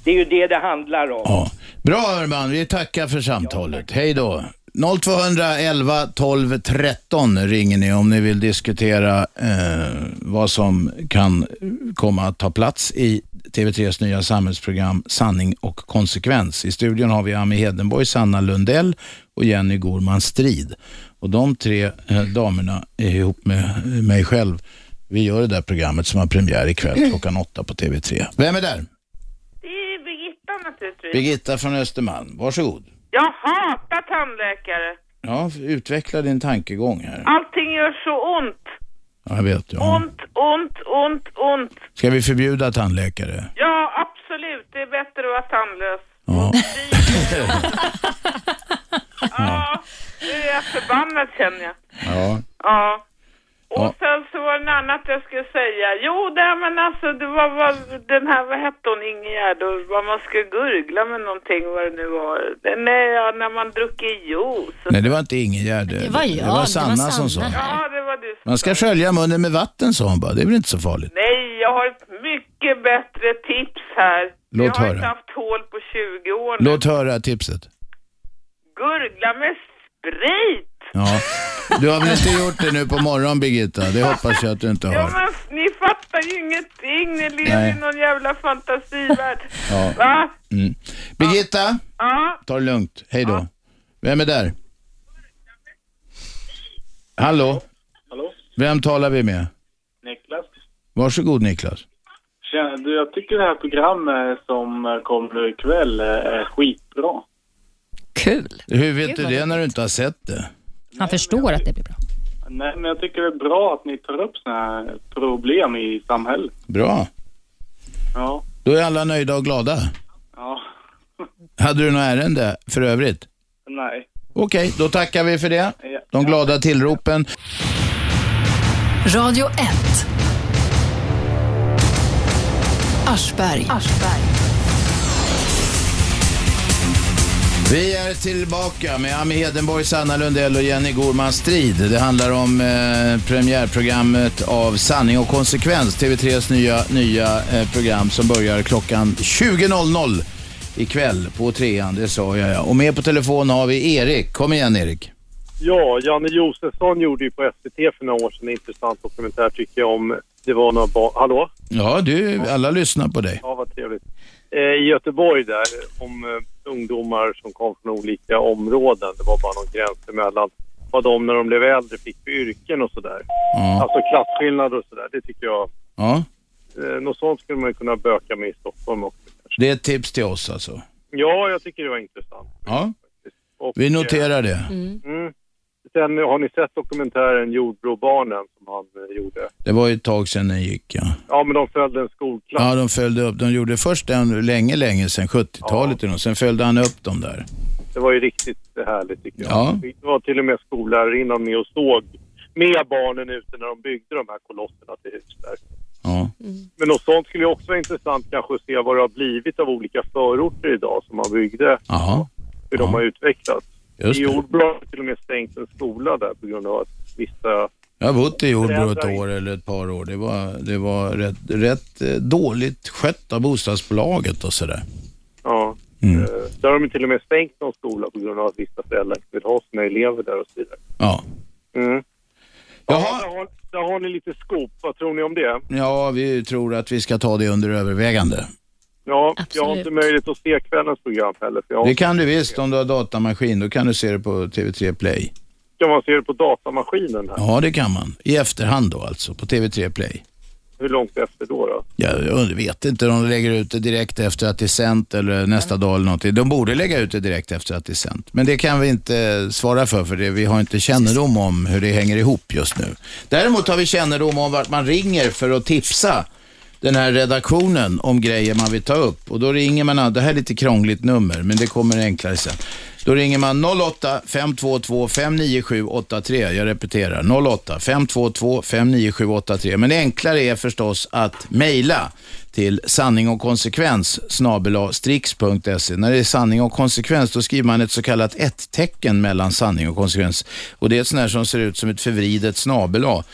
Det är ju det det handlar om. Ja. Bra Urban, vi tackar för samtalet. Hej då. 0211 12 13 ringer ni om ni vill diskutera eh, vad som kan komma att ta plats i TV3s nya samhällsprogram Sanning och konsekvens. I studion har vi Ami Hedenborg, Sanna Lundell och Jenny Gorman Strid. Och de tre eh, damerna är ihop med mig själv. Vi gör det där programmet som har premiär ikväll klockan åtta på TV3. Vem är där? Det är Birgitta naturligtvis. Birgitta från Östermalm. Varsågod. Jag hatar tandläkare. Ja, utveckla din tankegång här. Allting gör så ont. Ja, jag vet. Ja. Ont, ont, ont, ont. Ska vi förbjuda tandläkare? Ja, absolut. Det är bättre att vara tandlös. Ja. Ja, det är jag förbannad känner jag. ja. Ja. Och Ja. sen så var det något annat jag skulle säga. Jo, det men alltså det var, var den här, vad hette hon, Ingegärd, och vad man skulle gurgla med någonting, vad det nu var. Det- Nej, ja, när man druckit juice. Nej, det var inte Ingegärd. Det var jag, Det var det var Sanna som sa. Sanna. Ja, det var du som Man ska skölja munnen med vatten, sa hon bara. Det är väl inte så farligt? Nej, jag har ett mycket bättre tips här. Låt jag har höra. inte haft hål på 20 år nu. Låt höra tipset. Gurgla med sprit! Ja. Du har väl inte gjort det nu på morgonen, Birgitta? Det hoppas jag att du inte Ja, har. men ni fattar ju ingenting. Ni lever Nej. i någon jävla fantasivärld. Ja. Va? Mm. Birgitta, Ja, ta det lugnt. Hej då. Vem är där? Hallå? Hallå? Vem talar vi med? Niklas? Varsågod Niklas. Tjena, du, jag tycker det här programmet som kommer nu ikväll är skitbra. Kul. Hur vet Gud, du det när du inte har sett det? Han förstår att det blir bra. Nej, men jag tycker det är bra att ni tar upp sådana här problem i samhället. Bra. Ja. Då är alla nöjda och glada. Ja. Hade du något ärende för övrigt? Nej. Okej, då tackar vi för det. De glada tillropen. Radio 1. Aschberg. Vi är tillbaka med Ami Hedenborg, Sanna Lundell och Jenny Gorman Strid. Det handlar om eh, premiärprogrammet av Sanning och konsekvens, TV3s nya, nya eh, program som börjar klockan 20.00 ikväll på trean, det sa jag ja. Och med på telefon har vi Erik. Kom igen Erik. Ja, Janne Josefsson gjorde ju på SVT för några år sedan en intressant dokumentär tycker jag om, det var några barn, hallå? Ja, du, alla lyssnar på dig. Ja, vad trevligt. Eh, I Göteborg där, om eh, ungdomar som kom från olika områden, det var bara någon gräns emellan, vad de när de blev äldre fick för yrken och sådär. Ja. Alltså klasskillnader och sådär, det tycker jag, Ja, eh, något sånt skulle man kunna böka med i Stockholm också. det är ett tips till oss alltså. Ja, jag tycker det var intressant. Ja, Och, vi noterar det. Mm. Sen har ni sett dokumentären Jordbrobarnen som han eh, gjorde? Det var ju ett tag sedan den gick ja. Ja, men de följde en skolklass. Ja, de följde upp. De gjorde först den länge, länge sedan 70-talet ja. Sen följde han upp dem där. Det var ju riktigt härligt tycker jag. Ja. Det var till och med skollärarinnan med och såg med barnen ute när de byggde de här kolosserna till hus där. Ja. Men något sånt skulle ju också vara intressant kanske att se vad det har blivit av olika förorter idag som man byggde. Jaha. Hur de har utvecklats. Just I. Jordbro har till och med stängt en skola där på grund av att vissa... Jag har bott i Jordbro ett år eller ett par år. Det var, det var rätt, rätt eh, dåligt skött av bostadsbolaget och sådär. Ja. Mm. Eh, Där har de till och med stängt någon skola på grund av att vissa föräldrar inte vill ha sina elever där och så vidare. Ja. Mm. Ja, där, har, där har ni lite skop. Vad tror ni om det? Ja, vi tror att vi ska ta det under övervägande. Ja, jag har Absolut. inte möjlighet att se kvällens program heller. För jag. Det kan du visst om du har datamaskin. Då kan du se det på TV3 Play. Kan man se det på datamaskinen här? Ja, det kan man. I efterhand då alltså, på TV3 Play. Hur långt efter då? då? Jag vet inte om de lägger ut det direkt efter att det är sänt eller nästa dag eller någonting. De borde lägga ut det direkt efter att det är sänt. Men det kan vi inte svara för, för det, vi har inte kännedom om hur det hänger ihop just nu. Däremot har vi kännedom om vart man ringer för att tipsa den här redaktionen om grejer man vill ta upp. Och då ringer man, det här är lite krångligt nummer, men det kommer enklare sen. Då ringer man 08 522 59783. Jag repeterar 08 522 59783. Men enklare är förstås att mejla till sanning och konsekvens snabel-a strix.se. När det är sanning och konsekvens då skriver man ett så kallat ett-tecken mellan sanning och konsekvens. Och det är ett sånt här som ser ut som ett förvridet snabel-a.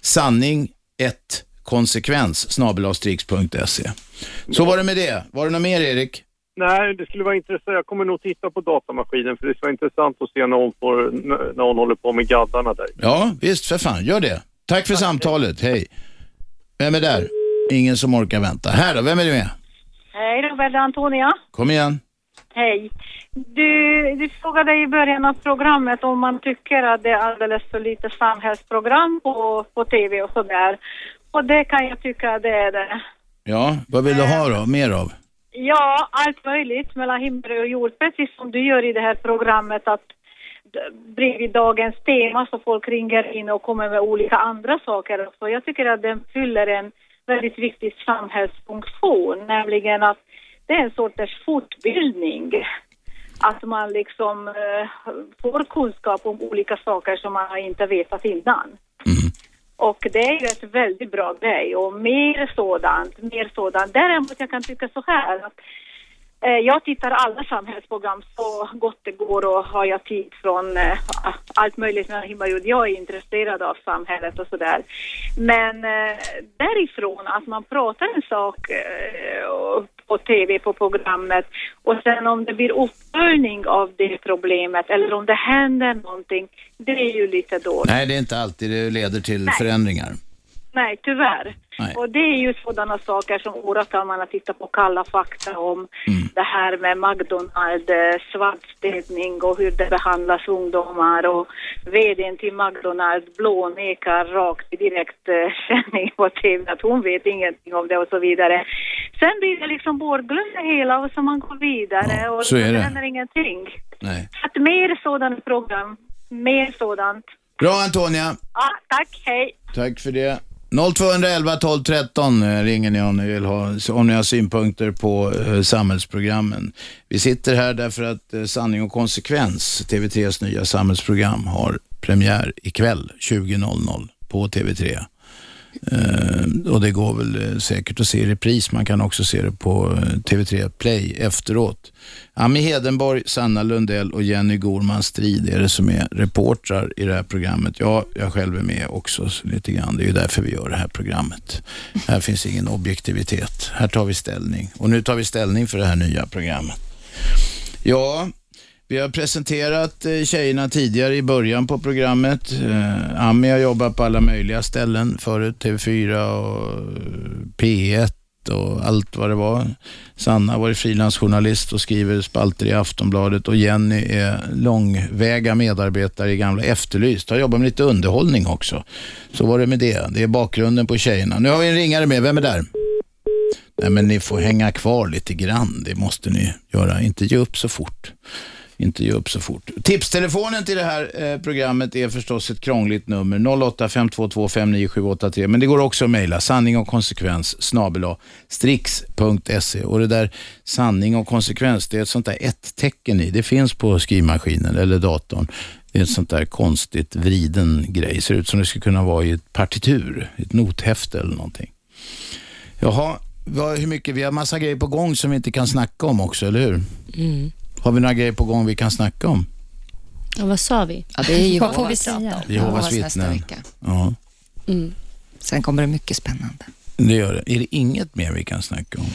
Sanning 1 konsekvens snabel-a strix.se. Så var det med det. Var det något mer Erik? Nej, det skulle vara intressant. Jag kommer nog titta på datamaskinen för det skulle vara intressant att se när hon, får, när hon håller på med gaddarna där. Ja, visst för fan. Gör det. Tack för samtalet. Hej. Vem är där? Ingen som orkar vänta. Här då, vem är det med? Hej Robert Antonia. Kom igen. Hej. Du, du frågade i början av programmet om man tycker att det är alldeles för lite samhällsprogram på, på tv och sådär. Och det kan jag tycka det är det. Ja, vad vill du ha då? Mer av? Ja, allt möjligt mellan himmel och jord, precis som du gör i det här programmet att bredvid dagens tema så folk ringer in och kommer med olika andra saker också. Jag tycker att den fyller en väldigt viktig samhällsfunktion, nämligen att det är en sorts fortbildning. Att man liksom eh, får kunskap om olika saker som man inte vetat innan. Och det är ju ett väldigt bra grej och mer sådant, mer sådant. Däremot jag kan tycka så här att eh, jag tittar alla samhällsprogram så gott det går och har jag tid från eh, allt möjligt mellan himmel och. Jag är intresserad av samhället och sådär. Men eh, därifrån att man pratar en sak eh, och- på tv, på programmet och sen om det blir uppföljning av det problemet eller om det händer någonting, det är ju lite dåligt. Nej, det är inte alltid det leder till Nej. förändringar. Nej, tyvärr. Nej. Och det är ju sådana saker som åratal man har tittat på Kalla fakta om. Mm. Det här med McDonalds, eh, svartstädning och hur det behandlas ungdomar och vdn till McDonalds blånekar rakt i direkt eh, på TV att hon vet ingenting om det och så vidare. Sen blir det liksom bortglömt det hela och så man går vidare och så är det. händer ingenting. Nej. Så att mer sådana program, mer sådant. Bra Antonia. Ja, tack, hej. Tack för det. 0211 12 13 eh, ringer ni om ni vill ha, om ni har synpunkter på eh, samhällsprogrammen. Vi sitter här därför att eh, Sanning och konsekvens, TV3s nya samhällsprogram, har premiär ikväll 20.00 på TV3. Eh, och det går väl eh, säkert att se i repris. Man kan också se det på eh, TV3 Play efteråt. Ami Hedenborg, Sanna Lundell och Jenny Gorman Strid är det som är reportrar i det här programmet. Ja, jag själv är med också lite grann. Det är ju därför vi gör det här programmet. Här finns ingen objektivitet. Här tar vi ställning. Och nu tar vi ställning för det här nya programmet. Ja, vi har presenterat eh, tjejerna tidigare i början på programmet. Eh, Ami har jobbat på alla möjliga ställen förut. TV4 och eh, P1 och allt vad det var. Sanna har varit frilansjournalist och skriver spalter i Aftonbladet och Jenny är långväga medarbetare i gamla Efterlyst. Har jobbat med lite underhållning också. Så var det med det. Det är bakgrunden på tjejerna. Nu har vi en ringare med. Vem är där? Nej, men ni får hänga kvar lite grann. Det måste ni göra. Inte ge upp så fort. Inte ge upp så fort. Tipstelefonen till det här eh, programmet är förstås ett krångligt nummer. 08 522 59783. Men det går också att mejla. Sanning och konsekvens snabel strix.se. Och det där sanning och konsekvens, det är ett sånt där ett-tecken i. Det finns på skrivmaskinen eller datorn. Det är ett sånt där konstigt vriden grej. Ser ut som det skulle kunna vara i ett partitur, ett nothäfte eller någonting. Jaha, vad, hur mycket? Vi har massa grejer på gång som vi inte kan snacka om också, eller hur? Mm. Har vi några grejer på gång vi kan snacka om? Ja, vad sa vi? Ja, det är Vad får vi Jehovas säga? Jehovas nästa vittnen. vecka. Ja, Mm. Sen kommer det mycket spännande. det gör det. Är det inget mer vi kan snacka om?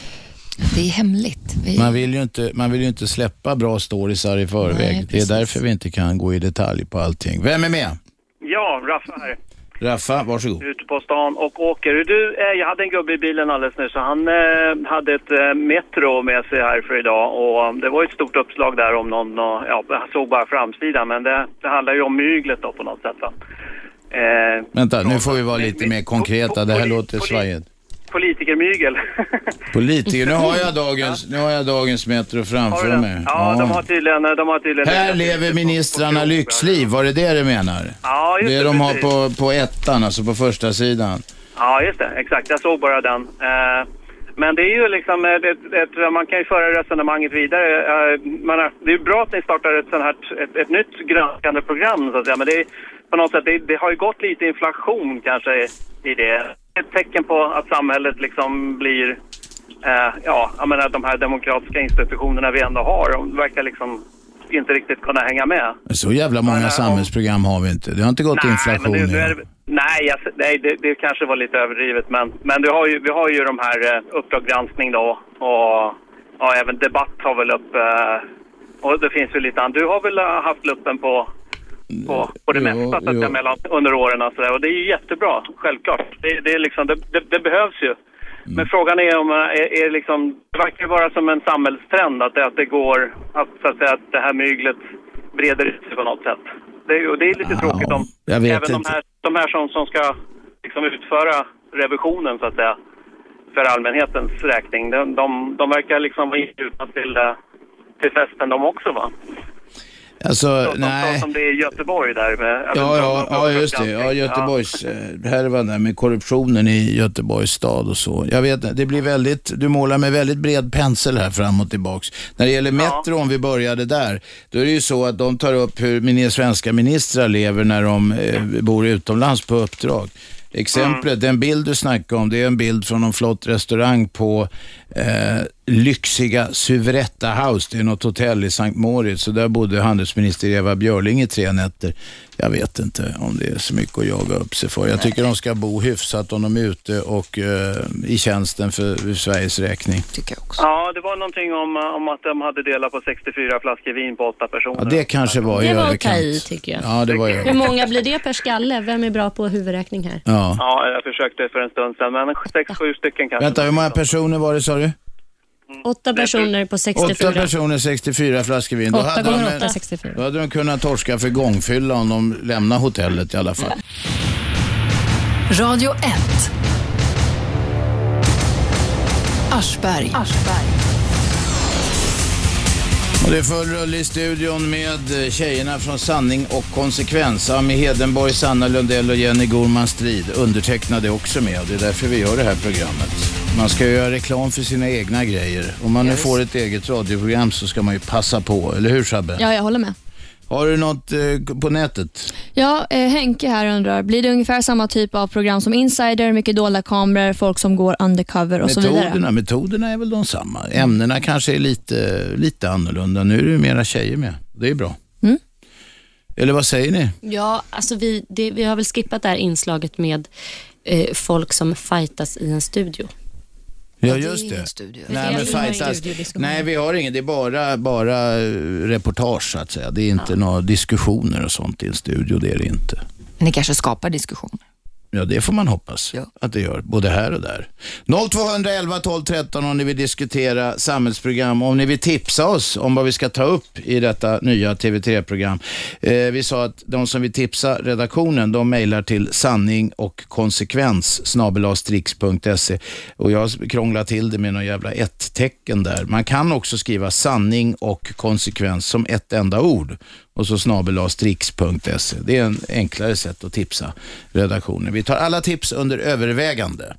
Det är hemligt. Vi... Man vill ju inte, man vill ju inte släppa bra storiesar i förväg. Nej, det är därför vi inte kan gå i detalj på allting. Vem är med? Ja, Raffa här. Raffa, varsågod. Ute på stan och åker. Du, eh, jag hade en gubbe i bilen alldeles nyss. Han eh, hade ett eh, Metro med sig här för idag och um, det var ett stort uppslag där om någon, och, ja, jag såg bara framsidan men det, det handlar ju om myglet då på något sätt va. Eh, Vänta, nu får vi vara lite mer konkreta. Det här låter svajigt. Politikermygel. Politiker, nu har jag dagens, nu har jag dagens Metro framför mig. Ja, de har tydligen... De har tydligen Här lever ministrarna lyxliv, var det det du menar? Ja, just det det, de har på, på ettan, alltså på första sidan. Ja, just det. Exakt. Jag såg bara den. Eh, men det är ju liksom, eh, det, det, man kan ju föra resonemanget vidare. Eh, man det är ju bra att ni startar ett sånt här, ett, ett nytt granskande program så att säga. Men det är på något sätt, det, det har ju gått lite inflation kanske i det. Ett tecken på att samhället liksom blir, eh, ja, jag menar de här demokratiska institutionerna vi ändå har, de verkar liksom inte riktigt kunna hänga med. Så jävla många samhällsprogram har vi inte. Det har inte gått inflation men det, det nej, jag, nej det, det kanske var lite överdrivet. Men, men du har ju, vi har ju de här eh, Uppdrag granskning då. Och ja, även Debatt har väl upp. Eh, och det finns ju lite annat. Du har väl eh, haft luppen på, på, på det Jo, mesta så att jo. säga, mellan, under åren. Och, så och det är ju jättebra, självklart. Det, det, är liksom, det, det, det behövs ju. Mm. Men frågan är om, eh, är, är liksom, det verkar vara som en samhällstrend att det, att det går, att, så att, säga, att det här myglet breder ut sig på något sätt. Det, och det är lite tråkigt om även de inte. här, de här som, som ska liksom utföra revisionen så att säga för allmänhetens räkning. De, de, de verkar liksom vara inbjudna till, eh, till festen de också va? Alltså, Så nej. som det är i Göteborg där med... Ja, ja, ja, just det. Ja, Göteborgs eh, härvan där med korruptionen i Göteborgs stad och så. Jag vet inte, det blir väldigt, du målar med väldigt bred pensel här fram och tillbaks. När det gäller Metro, om vi började där, då är det ju så att de tar upp hur svenska ministrar lever när de eh, bor utomlands på uppdrag. Exemplet, den bild du snackar om, det är en bild från en flott restaurang på eh, lyxiga Suvretta House. Det är något hotell i Sankt Moritz. Så där bodde handelsminister Eva Björling i tre nätter. Jag vet inte om det är så mycket att jaga upp sig för. Jag tycker de ska bo hyfsat om de är ute och eh, i tjänsten för, för Sveriges räkning. Ja, det var någonting om, om att de hade delat på 64 flaskor vin på åtta personer. Ja, det kanske var i Det var att ta i, tycker jag. Ja, det var i Hur många blir det per skalle? Vem är bra på huvudräkning här? Ja. Ja, jag försökte för en stund sedan, men sex, sju stycken kanske. Vänta, hur många personer var det sa du? Åtta personer på 64. Åtta personer, 64 flaskor vin. Då Åtta hade gånger de- åtta, 64. Då hade de kunnat torska för gångfylla om de lämnar hotellet i alla fall. Radio 1. Aschberg. Och det är full rulle i studion med eh, tjejerna från Sanning och konsekvens. Ami Hedenborg, Sanna Lundell och Jenny Gorman Strid undertecknade också med. Det är därför vi gör det här programmet. Man ska ju göra reklam för sina egna grejer. Om man nu får ett eget radioprogram så ska man ju passa på, eller hur Shabbe? Ja, jag håller med. Har du något eh, på nätet? Ja, eh, Henke här undrar, blir det ungefär samma typ av program som Insider, mycket dolda kameror, folk som går undercover och så vidare? Metoderna, metoderna är väl de samma. Ämnena kanske är lite, lite annorlunda. Nu är det ju mera tjejer med. Det är bra. Mm. Eller vad säger ni? Ja, alltså vi, det, vi har väl skippat det här inslaget med eh, folk som fightas i en studio. Ja, just det. Det Nej, men ingen fightas. Nej, vi har inget. Det är bara, bara eh, reportage så att säga. Det är inte några diskussioner och sånt i en studio. Det är det inte. Ni kanske skapar diskussion? Ja, det får man hoppas att det gör, både här och där. 0211 12 13 om ni vill diskutera samhällsprogram, om ni vill tipsa oss om vad vi ska ta upp i detta nya TV3-program. Eh, vi sa att de som vill tipsa redaktionen, de mejlar till sanning och konsekvens och jag krånglar till det med någon jävla ett-tecken där. Man kan också skriva sanning och konsekvens som ett enda ord och så snabelastrix.se. Det är en enklare sätt att tipsa redaktionen. Vi tar alla tips under övervägande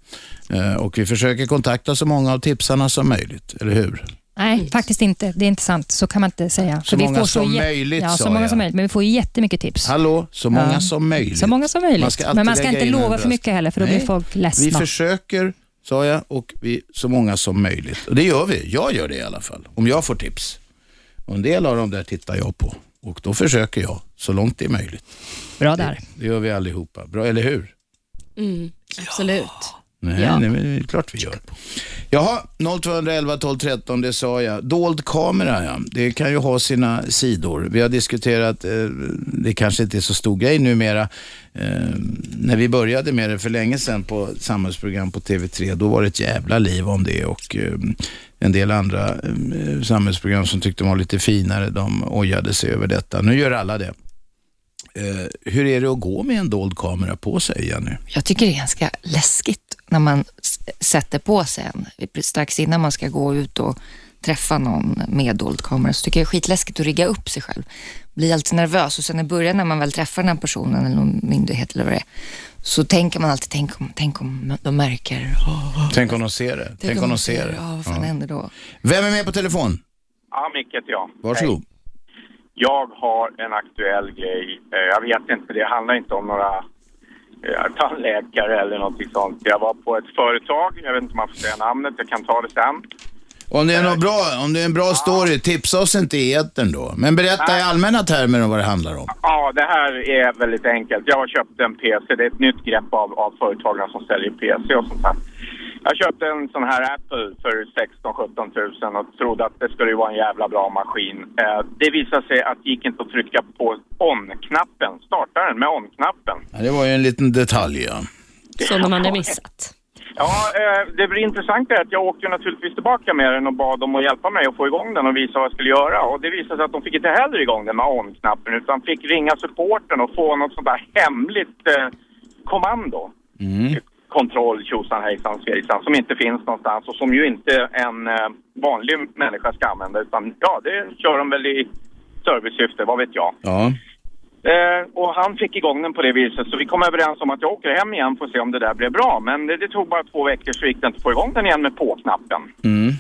eh, och vi försöker kontakta så många av tipsarna som möjligt, eller hur? Nej, faktiskt inte. Det är inte sant. Så kan man inte säga. Så För många får som jä- möjligt, Ja, så många jag. som möjligt. Men vi får ju jättemycket tips. Hallå, så många Ja. som möjligt. Så många som möjligt. Man ska Men man ska inte lova för mycket heller, för då Nej. blir folk ledsna. Vi försöker, sa jag, och vi, så många som möjligt. Och det gör vi. Jag gör det i alla fall, om jag får tips. Och en del av dem där tittar jag på. Och då försöker jag, så långt det är möjligt. Bra där. Det gör vi allihopa. Bra, eller hur? Mm, absolut. Nej, Ja. nej, det är klart vi gör. Jaha, 0211 12 13, det sa jag. Dold kamera, ja. Det kan ju ha sina sidor. Vi har diskuterat, eh, det kanske inte är så stor grej numera. Eh, när vi började med det för länge sedan på samhällsprogram på TV3, då var det ett jävla liv om det och eh, en del andra eh, samhällsprogram som tyckte de var lite finare, de ojade sig över detta. Nu gör alla det. Eh, hur är det att gå med en dold kamera på sig, Jenny? Jag tycker det är ganska läskigt när man sätter på sig en. Strax innan man ska gå ut och träffa någon med dold kamera så tycker jag det är skitläskigt att rigga upp sig själv. Blir alltid nervös och sen i början när man väl träffar den här personen eller någon myndighet eller vad det är så tänker man alltid, tänk om, tänk om de märker. Åh, Tänk om de ser det. Tänk, om de ser det. Ja, vad fan Ja. händer då? Vem är med på telefon? Ja, Micke heter jag. Varsågod. Hej. Jag har en aktuell grej. Eh, Jag vet inte, det handlar inte om några eh, tandläkare eller någonting sånt. Jag var på ett företag, jag vet inte om man får säga namnet, jag kan ta det sen. Om det är något bra, om det är en bra story, tipsa oss inte i etern då. Men berätta i allmänna termer om vad det handlar om. Ja, det här är väldigt enkelt. Jag har köpt en PC, det är ett nytt grepp av, av företagen som säljer PC och sånt här. Jag köpte en sån här Apple för 16-17 tusen och trodde att det skulle ju vara en jävla bra maskin. Eh, det visade sig att det gick inte att trycka på on-knappen, startaren med on-knappen. Ja, det var ju en liten detalj ja. Som de hade missat. Ja, eh, det blir intressant är att jag åkte naturligtvis tillbaka med den och bad dem att hjälpa mig att få igång den och visa vad jag skulle göra. Och det visade sig att de fick inte heller igång den med on-knappen utan fick ringa supporten och få något sånt där hemligt eh, kommando. Mm. Kontroll, tjosan hejsan svejsan, som inte finns någonstans och som ju inte en eh, vanlig människa ska använda utan ja, det kör de väl i servicesyfte, vad vet jag. Ja. Eh, och han fick igång den på det viset så vi kom överens om att jag åker hem igen för att se om det där blev bra. Men det, det tog bara två veckor så gick det inte att få igång den igen med på-knappen. Mm.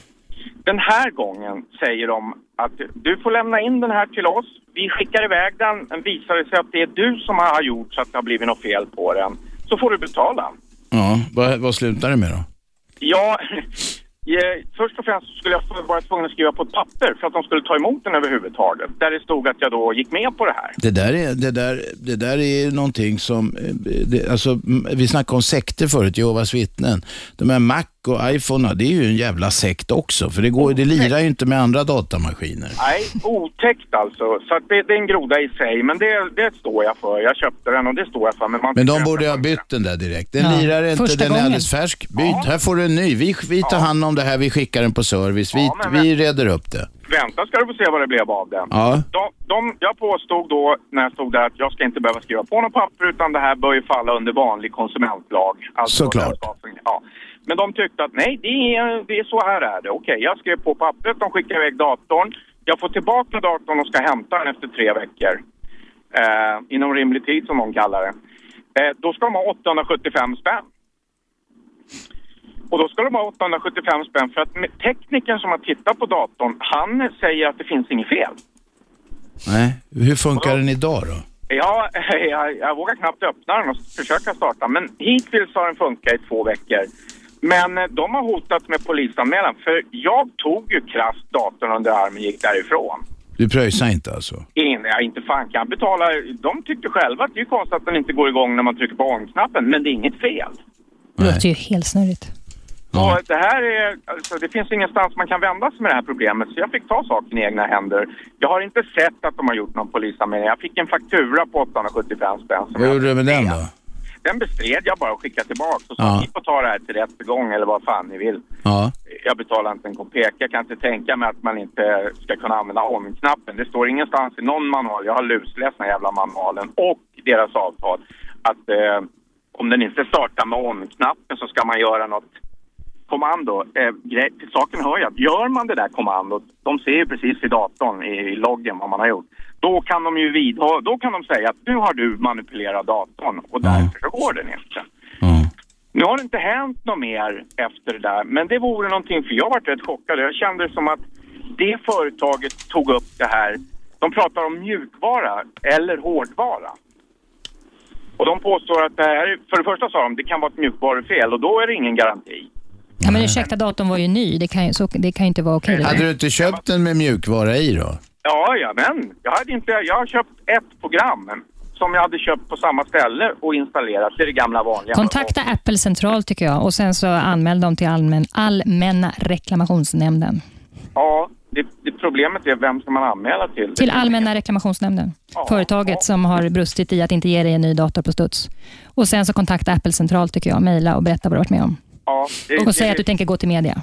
Den här gången säger de att du får lämna in den här till oss. Vi skickar iväg den. Men visar sig att det är du som har gjort så att det har blivit något fel på den så får du betala. Ja, vad, vad slutar det med då? Ja, eh, först och främst skulle jag få- vara tvungen att skriva på ett papper för att de skulle ta emot den överhuvudtaget. Där det stod att jag då gick med på det här. Det där är, det där, det där är någonting som, eh, det, alltså, vi snackade om sekter förut, Jehovas vittnen. De här Mac och iPhone, det är ju en jävla sekt också, för det, går, det lirar ju inte med andra datamaskiner. Nej, otäckt alltså. Så att det, det är en groda i sig, men det, det står jag för. Jag köpte den och det står jag för. Men, man Men de borde ha bytt den där direkt. Den Ja, lirar inte, första den är gången. alldeles färsk. Byt, här får du en ny. Vi, vi tar hand om det här, vi skickar den på service. Vi, men- vi reder upp det. Vänta ska du få se vad det blev av den. Ja. De, de, jag påstod då när jag stod där att jag ska inte behöva skriva på något papper utan det här bör ju falla under vanlig konsumentlag. Alltså, Såklart. Ja. Men de tyckte att nej, det är, det är så här är det. Okej, jag skrev på pappret, de skickar iväg datorn. Jag får tillbaka datorn och ska hämta den efter tre veckor. Eh, inom rimlig tid som de kallar det. Eh, då ska de ha 875 spänn. Och då ska de ha 875 spänn för att teknikern som har tittat på datorn, han säger att det finns inget fel. Nej. Hur funkar den idag då? Ja, jag, jag vågar knappt öppna den och försöka starta. Men hittills har den funkat i två veckor. Men eh, de har hotat med polisanmälan. För jag tog ju krasst datorn under armen och gick därifrån. Du pröjsar inte alltså? Ingen, ja, inte fan kan betala. De tyckte själva att det är konstigt att den inte går igång när man trycker på on-knappen. Men det är inget fel. Det låter ju helt snurrigt. Så det här är, alltså, det finns ingenstans man kan vända sig med det här problemet. Så jag fick ta saken i egna händer. Jag har inte sett att de har gjort någon polisanmälan. Jag fick en faktura på 875 spänn. Vad gjorde du med den då? Den bestred jag bara och skickade tillbaka. Och sa Ja. ni får ta det här till rättegång eller vad fan ni vill. Ja. Jag betalar inte en kopek. Jag kan inte tänka mig att man inte ska kunna använda on-knappen. Det står ingenstans i någon manual. Jag har lusläst den jävla manualen och deras avtal att eh, om den inte startar med on-knappen så ska man göra något kommando. Eh, till saken hör jag att gör man det där kommandot, de ser ju precis i datorn, i, loggen vad man har gjort. Då kan de ju vidha, då kan de säga att nu har du manipulerat datorn och därför så går den inte. Nu har det inte hänt något mer efter det där, men det vore någonting, för jag varit rätt chockad. Jag kände som att det företaget tog upp det här. De pratar om mjukvara eller hårdvara. Och de påstår att det här, för det första sa de, det kan vara ett mjukvarufel och då är det ingen garanti. Ja, men ursäkta, datorn var ju ny. Det kan ju, så, det kan ju inte vara okej. Hade du inte köpt den med mjukvara i då? Ja, ja, men jag hade inte, jag har köpt ett program som jag hade köpt på samma ställe och installerat. Det är det gamla vanliga. Kontakta Apple central tycker jag och sen så anmäl dem till allmän, Allmänna reklamationsnämnden. Ja, det, det problemet är vem ska man anmäla till? Till Allmänna reklamationsnämnden. Företaget som har brustit i att inte ge dig en ny dator på studs. Och sen så kontakta Apple central tycker jag. Mejla och berätta vad du har varit med om. Ja, det, Och säg att du tänker gå till media.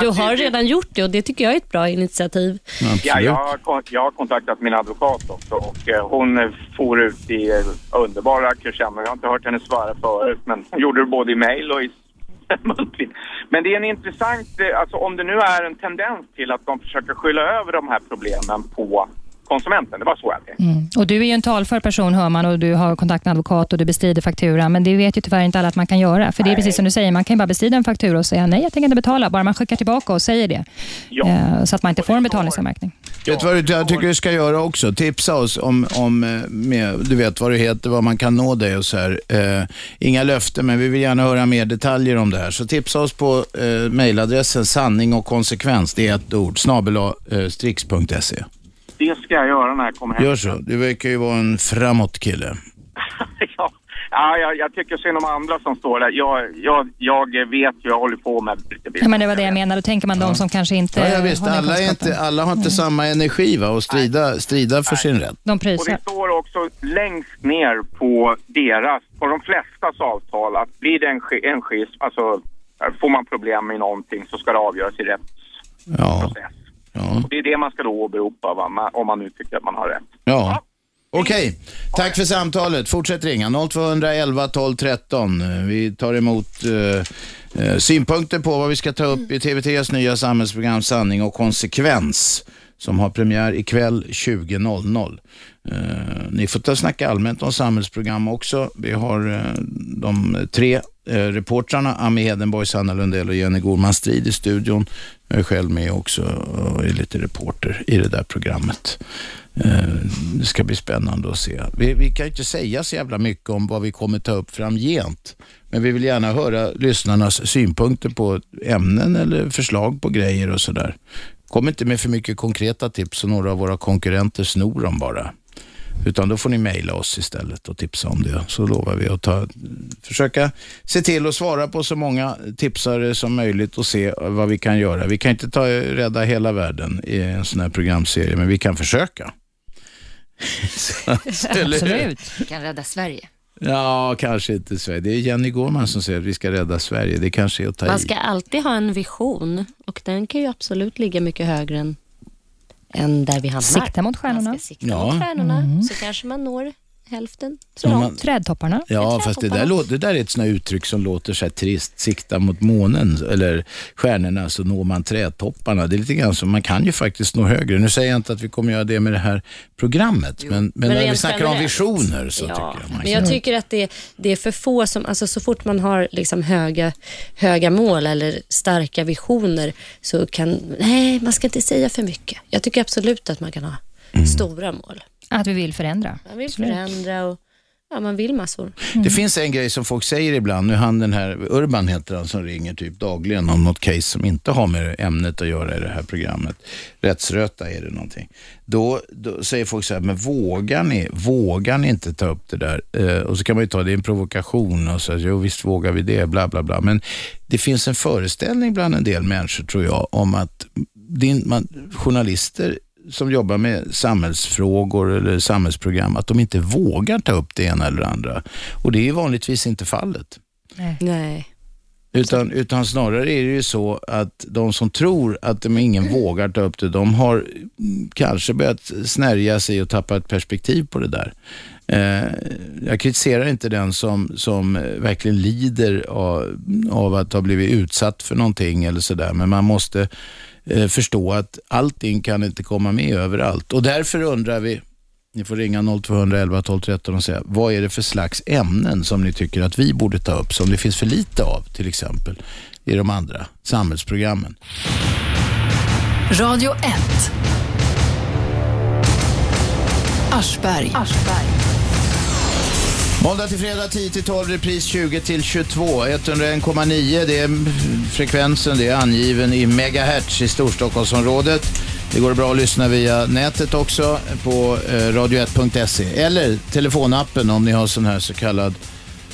Du har redan gjort det och det tycker jag är ett bra initiativ. Ja, jag, har, jag har kontaktat min advokat också och eh, hon for ut i eh, underbara crescendo. Jag har inte hört henne svara förut men hon gjorde det både i mail och i muntligt. Men det är en intressant, eh, alltså om det nu är en tendens till att de försöker skylla över de här problemen på konsumenten. Det var så jag. Mm. Och du är ju en talför person hör man och du har kontakt med advokat och du bestrider fakturan. Men det vet ju tyvärr inte alla att man kan göra. För det är precis som du säger, man kan ju bara bestrida en faktura och säga nej, jag tänker inte betala. Bara man skickar tillbaka och säger det. Eh, Så att man inte får en betalningsanmärkning. Vet du vad jag tycker du ska göra också? Tipsa oss om, om eh, med, du vet vad du heter, vad man kan nå dig och så här. Eh, inga löften, men vi vill gärna höra mer detaljer om det här. Så tipsa oss på eh, mejladressen sanning och konsekvens, det är ett ord, snabel eh, strix.se. Det ska jag göra när jag kommer hem. Gör så. Du verkar ju vara en framåt kille. ja, ja jag, jag tycker synd om andra som står där. Jag, jag, jag vet ju, jag håller på med Ja, men det var det jag menade. Då tänker man de som kanske inte Ja, ja visst, har alla, är inte, alla har inte samma energi va, och strida, strida för sin rätt. De Och prysar. det står också längst ner på deras, på de flestas avtal att blir det en, en schism, alltså får man problem med någonting så ska det avgöras i rätt Ja. Och det är det man ska då åberopa va, om man nu tycker att man har rätt. Ja. Okej, tack för samtalet. Fortsätt ringa 0211 12 13. Eh, Vi tar emot eh, eh, synpunkter på vad vi ska ta upp i TV3s nya samhällsprogram Sanning och konsekvens som har premiär ikväll 20.00. Eh, ni får ta och snacka allmänt om samhällsprogram också. Vi har eh, de tre eh, reportrarna, Ami Hedenborg, Sanna Lundell och Jenny Gorman Strid i studion. Jag är själv med också och är lite reporter i det där programmet. Eh, det ska bli spännande att se. Vi, vi kan inte säga så jävla mycket om vad vi kommer ta upp framgent. Men vi vill gärna höra lyssnarnas synpunkter på ämnen eller förslag på grejer och sådär. Kom inte med för mycket konkreta tips så några av våra konkurrenter snor dem bara. Utan då får ni mejla oss istället och tipsa om det. Så lovar vi att ta, försöka se till att svara på så många tipsare som möjligt och se vad vi kan göra. Vi kan inte ta, rädda hela världen i en sån här programserie, men vi kan försöka. Absolut. Vi kan rädda Sverige. Ja, kanske inte Sverige. Det är Jenny Gårman som säger att vi ska rädda Sverige. Det kanske är att ta Man i. ska alltid ha en vision och den kan ju absolut ligga mycket högre än, än där vi hamnar. Sikta mot stjärnorna. Man ska sikta Ja. mot stjärnorna Mm. så kanske man når hälften så Ja, man- Trädtopparna. Ja, fast det där, låter, det där är ett sånt uttryck som låter så här trist. Sikta mot månen eller stjärnorna så når man trädtopparna. Det är lite grann som, man kan ju faktiskt nå högre. Nu säger jag inte att vi kommer göra det med det här programmet, men, men, när vi snackar om generellt. visioner så ja. tycker jag man Men jag kan- tycker att det, det är för få som, alltså så fort man har liksom höga, höga mål eller starka visioner så kan, nej man ska inte säga för mycket. Jag tycker absolut att man kan ha Mm. stora mål. Att vi vill förändra. Man vill Absolut. förändra och ja, man vill massor. Det finns en grej som folk säger ibland. Nu han den här, Urban heter han som ringer typ dagligen om något case som inte har med ämnet att göra i det här programmet. Rättsröta är det någonting. Då, då säger folk så här, men vågar ni, vågar ni inte ta upp det där? Eh, och så kan man ju ta det är en provokation och så, jo visst vågar vi det, bla bla bla. Men det finns en föreställning bland en del människor tror jag om att din, man, journalister som jobbar med samhällsfrågor eller samhällsprogram, att de inte vågar ta upp det ena eller det andra. Och det är ju vanligtvis inte fallet. Nej. Utan, utan snarare är det ju så att de som tror att de ingen vågar ta upp det, de har kanske börjat snärja sig och tappa ett perspektiv på det där. Eh, jag kritiserar inte den som, som verkligen lider av, av att ha blivit utsatt för någonting eller sådär, men man måste eh, förstå att allting kan inte komma med överallt. Och därför undrar vi, ni får ringa 0211 12 13 och säga, vad är det för slags ämnen som ni tycker att vi borde ta upp, som det finns för lite av till exempel i de andra samhällsprogrammen. Radio 1. Aschberg. Måndag till fredag 10 till 12, repris 20 till 22. 101,9 det är frekvensen, det är angiven i megahertz i Storstockholmsområdet. Det går bra att lyssna via nätet också på eh, radio1.se eller telefonappen om ni har sån här så kallad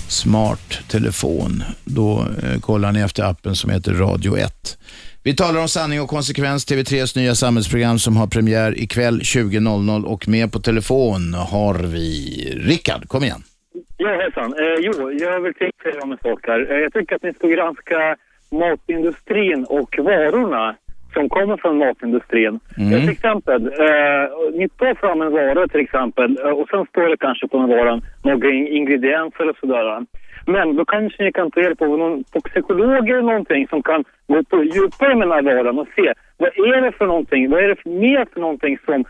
smart telefon. Då eh, kollar ni efter appen som heter Radio 1. Vi talar om sanning och konsekvens, TV3s nya samhällsprogram som har premiär ikväll 20.00 och med på telefon har vi Rickard. Kom igen. Ja, hejsan. Eh, jo, jag vill säga om en sak här. Eh, jag tycker att ni ska granska matindustrin och varorna som kommer från matindustrin. Mm. Ett exempel. Eh, ni tar fram en vara till exempel eh, och sen står det kanske på den varan några in- ingredienser och sådär. Men då kanske ni kan ta hjälp av någon toxikolog eller någonting som kan gå på djupare med den här varan och se vad är det för någonting, vad är det för, mer för någonting som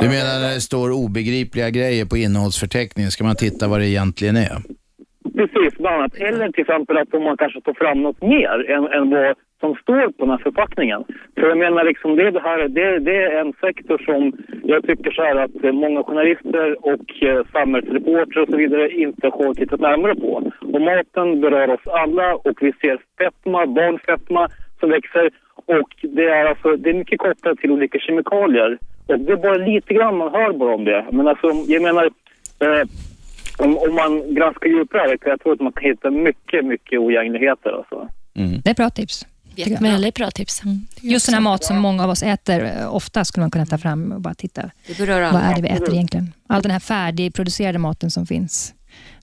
Du menar när det står obegripliga grejer på innehållsförteckningen, ska man titta vad det egentligen är? Precis, bland annat. Eller till exempel att man kanske tar fram något mer än, än vad som står på den här förpackningen. För jag menar liksom det, det här, det, det är en sektor som jag tycker så här att många journalister och eh, samhällsreportrar och så vidare inte har tittat närmare på. Och maten berör oss alla och vi ser fetma, barnfetma som växer och det är alltså, det är mycket kopplat till olika kemikalier. Och det är bara lite grann man hör bara om det. Men alltså, jag menar, eh, om, om man granskar djupare jag tro att man kan hitta mycket, mycket oegentligheter alltså. Det är bra tips. Väldigt bra tips. Just sån här mat som många av oss äter, eh, ofta skulle man kunna ta fram och bara titta. Det berör. Vad är det vi äter egentligen? All den här färdigproducerade maten som finns.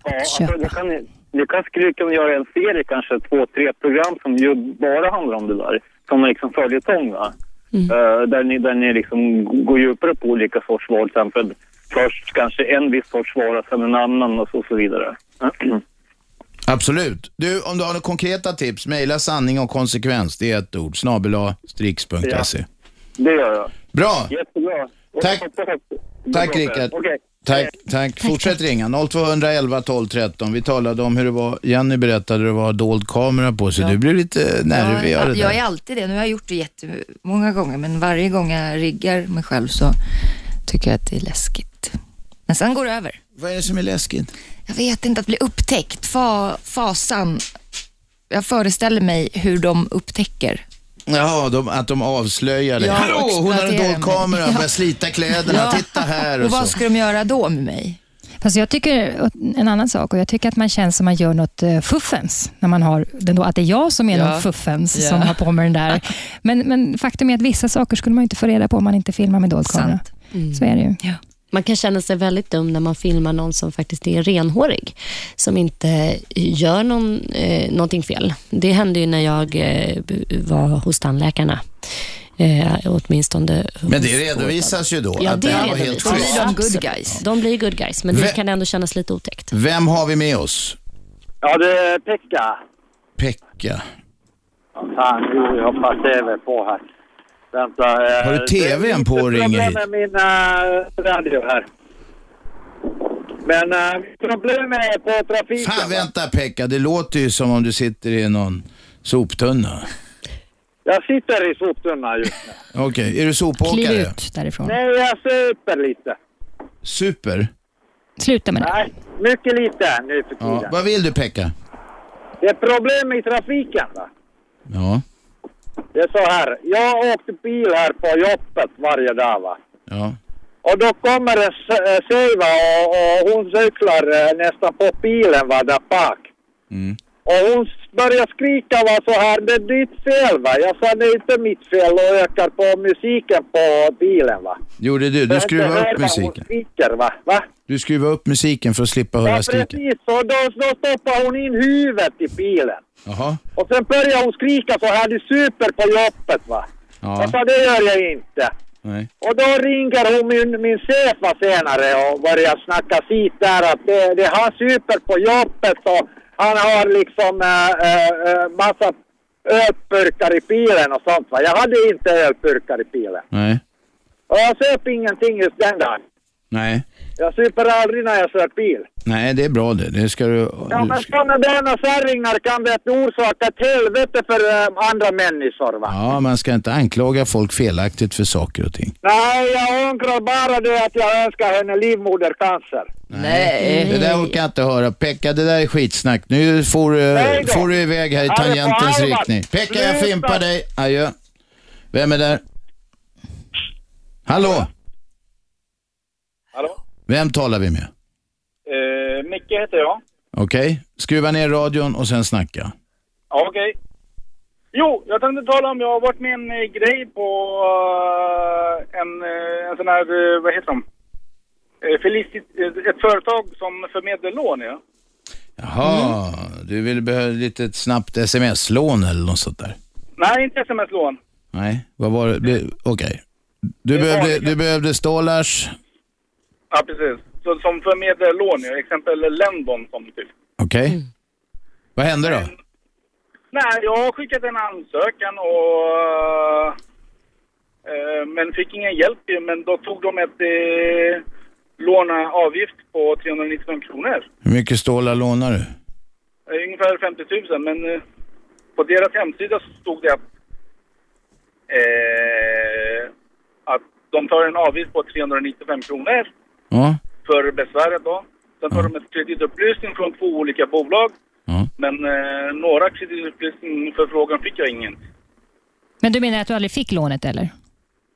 Ja, alltså, det kan, ni kan skulle kunna göra en serie, kanske två, tre program som ju bara handlar om det där. Som är liksom följetong va? Eh, där ni, där ni liksom går djupare på olika sorts varor. Till exempel först kanske en viss sorts vara, sen en annan och så, och så vidare. Absolut. Du, om du har några konkreta tips, mejla sanning och konsekvens. Det är ett ord. Snabel strix.se. Det gör jag. Bra. Jättebra. Tack. Tack. Rickard. Okej. Tack, tack. Fortsätt ringa. 0211 12 13. Vi talade om hur det var, Jenny berättade det var dold kamera på sig. Ja. Du blev lite nervig av Ja, det jag är alltid det. Nu har jag gjort det jättemånga gånger, men varje gång jag riggar mig själv så tycker jag att det är läskigt. Men sen går det över. Vad är det som är läskigt? Jag vet inte, att bli upptäckt. Fa, fasan. Jag föreställer mig hur de upptäcker. Ja, de, att de avslöjar det. Ja, Hallå, hon har en dold kamera, mig. börjar slita kläderna, Ja. titta här och, Och vad så. ska de göra då med mig? Fast jag tycker en annan sak och jag tycker att man känns som man gör något eh, fuffens när man har den då, att det är jag som är Ja. någon fuffens Ja. som har på mig den där. Men, men faktum är att vissa saker skulle man inte få reda på om man inte filmar med dold kamera. Så är det ju. Man kan känna sig väldigt dum när man filmar någon som faktiskt är renhårig, som inte gör någon, eh, någonting fel. Det hände ju när jag eh, var hos tandläkarna. Eh, åtminstone Men det redovisas ju då Ja, att det det här var helt redovisas. schysst. De good guys. De blir good guys, men det kan ändå kännas lite otäckt. Vem har vi med oss? Ja, det är Pekka. Pekka. Fan, jo, jag bara TV på här. Vänta. eh, Har du TVn på och det är ringer hit? med min uh, radio här. Men uh, problemet är på trafiken. Fan, vänta Pekka, det låter ju som om du sitter i någon soptunna. Jag sitter i soptunnan just nu. Okej, är du sopåkare? Kliv ut därifrån. Nej, jag super lite. Super. Sluta med det. Nej, mycket lite nu för tiden. Ja, vad vill du Pekka? Det är problem i trafiken va. Ja, Det är så här. Jag åkte bil här på jobbet varje dag va. ja. Och då kommer Seiva och, och hon cyklar eh, nästan på bilen va, där bak. Mm. Och hon börjar skrika va, så här, det är ditt fel va. Jag sa det är inte mitt fel och ökar på musiken på bilen va. Gjorde du? Du skruvade upp musiken. skriker va. va? Du skruvade upp musiken för att slippa höra Ja skriken. precis, och då, då stoppar hon in huvudet i bilen. Jaha. Och sen börjar hon skrika så här, du super på jobbet va. Ja. Jag sa det gör jag inte. Nej. Och då ringer hon min, min chef senare och börjar snacka sitt där att det, det han super på jobbet och han har liksom äh, massa ölburkar i bilen och sånt va. Jag hade inte ölburkar i bilen. Nej. Och jag söp ingenting just den dagen. Nej. Jag super aldrig när jag kör bil. Nej, det är bra det. Det ska du... Ja men sådana där kärringar kan vet du, orsaka ett helvete för äh, andra människor va. Ja, man ska inte anklaga folk felaktigt för saker och ting. Nej, jag ångrar bara det att jag önskar henne livmodercancer. Nej. Det där orkar jag inte höra. Pekka, det där är skitsnack. Nu får, Nej då. får du iväg här i det tangentens riktning. Pekka, jag fimpar dig. Adjö. Vem är där? Hallå? Vem talar vi med? Eh, Micke heter jag. Okej, skruva ner radion och sen snacka. Ja, okej. Jo, jag tänkte tala om, jag har varit med en eh, grej på eh, en, eh, en sån här, eh, vad heter de? Eh, Felicit, eh, ett företag som förmedlar lån, ja. Jaha, du vill behöva lite ett snabbt sms-lån eller något sånt där? Nej, inte sms-lån. Nej, vad var det? det Okej. Du, behövde, du behövde stålars. Ja, precis. Så, som förmedlar lån, ja. Exempel Lendon som typ. Okej. Vad hände då? Nej, jag har skickat en ansökan och... Eh, men fick ingen hjälp ju, men då tog de ett eh, låneavgift på 395 kronor. Hur mycket stålar lånar du? Eh, ungefär 50 000, men eh, på deras hemsida så stod det att, eh, att de tar en avgift på 395 kronor Ja. för besväret då. Sen tar de ett kreditupplysning från två olika bolag. Men eh, några kreditupplysning för frågan fick jag ingen. Men du menar att du aldrig fick lånet eller?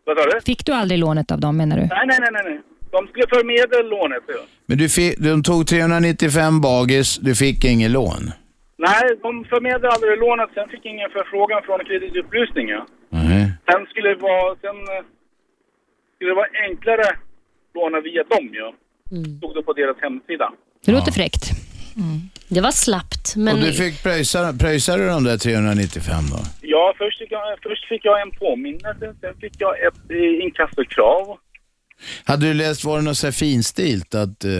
Vad sa du? Fick du aldrig lånet av dem menar du? Nej, nej, nej, nej, nej. De skulle förmedla lånet. Ja. Men du fick, de tog 395 bagis, du fick ingen lån? Nej, de förmedlade aldrig lånet. Sen fick jag ingen förfrågan från kreditupplysning. Ja. Nej. Sen skulle det vara, sen, eh, skulle det vara enklare låna via dem. Ja. Stod det på deras hemsida. Det låter fräckt. Det var slappt, men... Och du fick pröjsa, du de där 395 då? Ja, först fick jag, först fick jag en påminnelse. Sen fick jag ett eh, inkassokrav. Hade du läst, var det något så här finstilt att eh,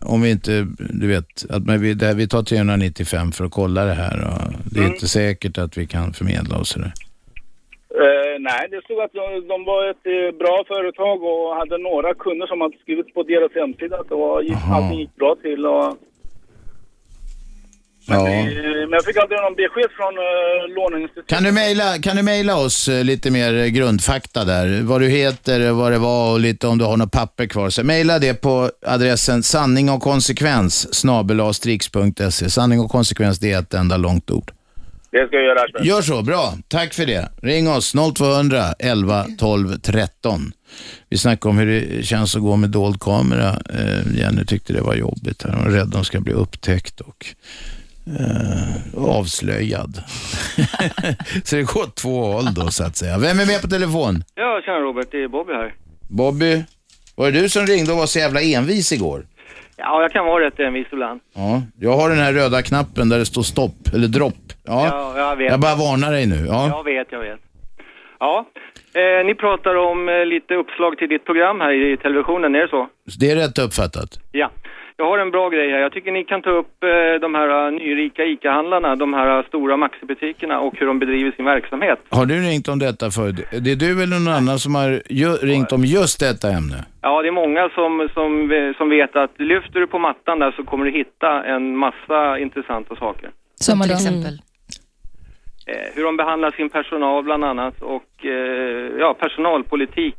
om vi inte, du vet, att men vi, där, vi tar 395 för att kolla det här och det är Mm. inte säkert att vi kan förmedla oss det. Eh, nej, det stod att de, de var ett eh, bra företag och hade några kunder som hade skrivit på deras hemsida att det var, allting gick bra till. Och, Ja. Eh, Men jag fick aldrig någon besked från uh, låneinstitutet. Kan du mejla, kan du mejla oss lite mer grundfakta där? Vad du heter, vad det var och lite om du har något papper kvar. Så mejla det på adressen sanning och konsekvens snabelastrix.se. Sanning och konsekvens, det är ett enda långt ord. Det ska jag göra. Aschberg. Gör så, bra. Tack för det. Ring oss 0200 11 12 13. Vi snackade om hur det känns att gå med dold kamera. Eh, Jenny tyckte det var jobbigt. Hon är rädd att hon ska bli upptäckt och eh, avslöjad. så det går åt två håll då så att säga. Vem är med på telefon? Ja, tjena Robert, det är Bobby här. Bobby? Var det du som ringde och var så jävla envis igår? Ja, jag kan vara rätt envis ibland. Ja, jag har den här röda knappen där det står stopp, eller dropp. Ja, Ja, jag vet. jag bara varnar dig nu. Ja. Jag vet, jag vet. Ja, eh, ni pratar om eh, lite uppslag till ditt program här i televisionen, är det så? Det är rätt uppfattat. Ja. Jag har en bra grej här. Jag tycker ni kan ta upp eh, de här eh, nyrika ICA-handlarna, de här eh, stora Maxi-butikerna och hur de bedriver sin verksamhet. Har du ringt om detta förut? Det är du eller någon annan som har ju, ringt om just detta ämne? Ja, det är många som, som, som vet att lyfter du på mattan där så kommer du hitta en massa intressanta saker. Som till exempel. Hur de behandlar sin personal bland annat och eh, ja, personalpolitik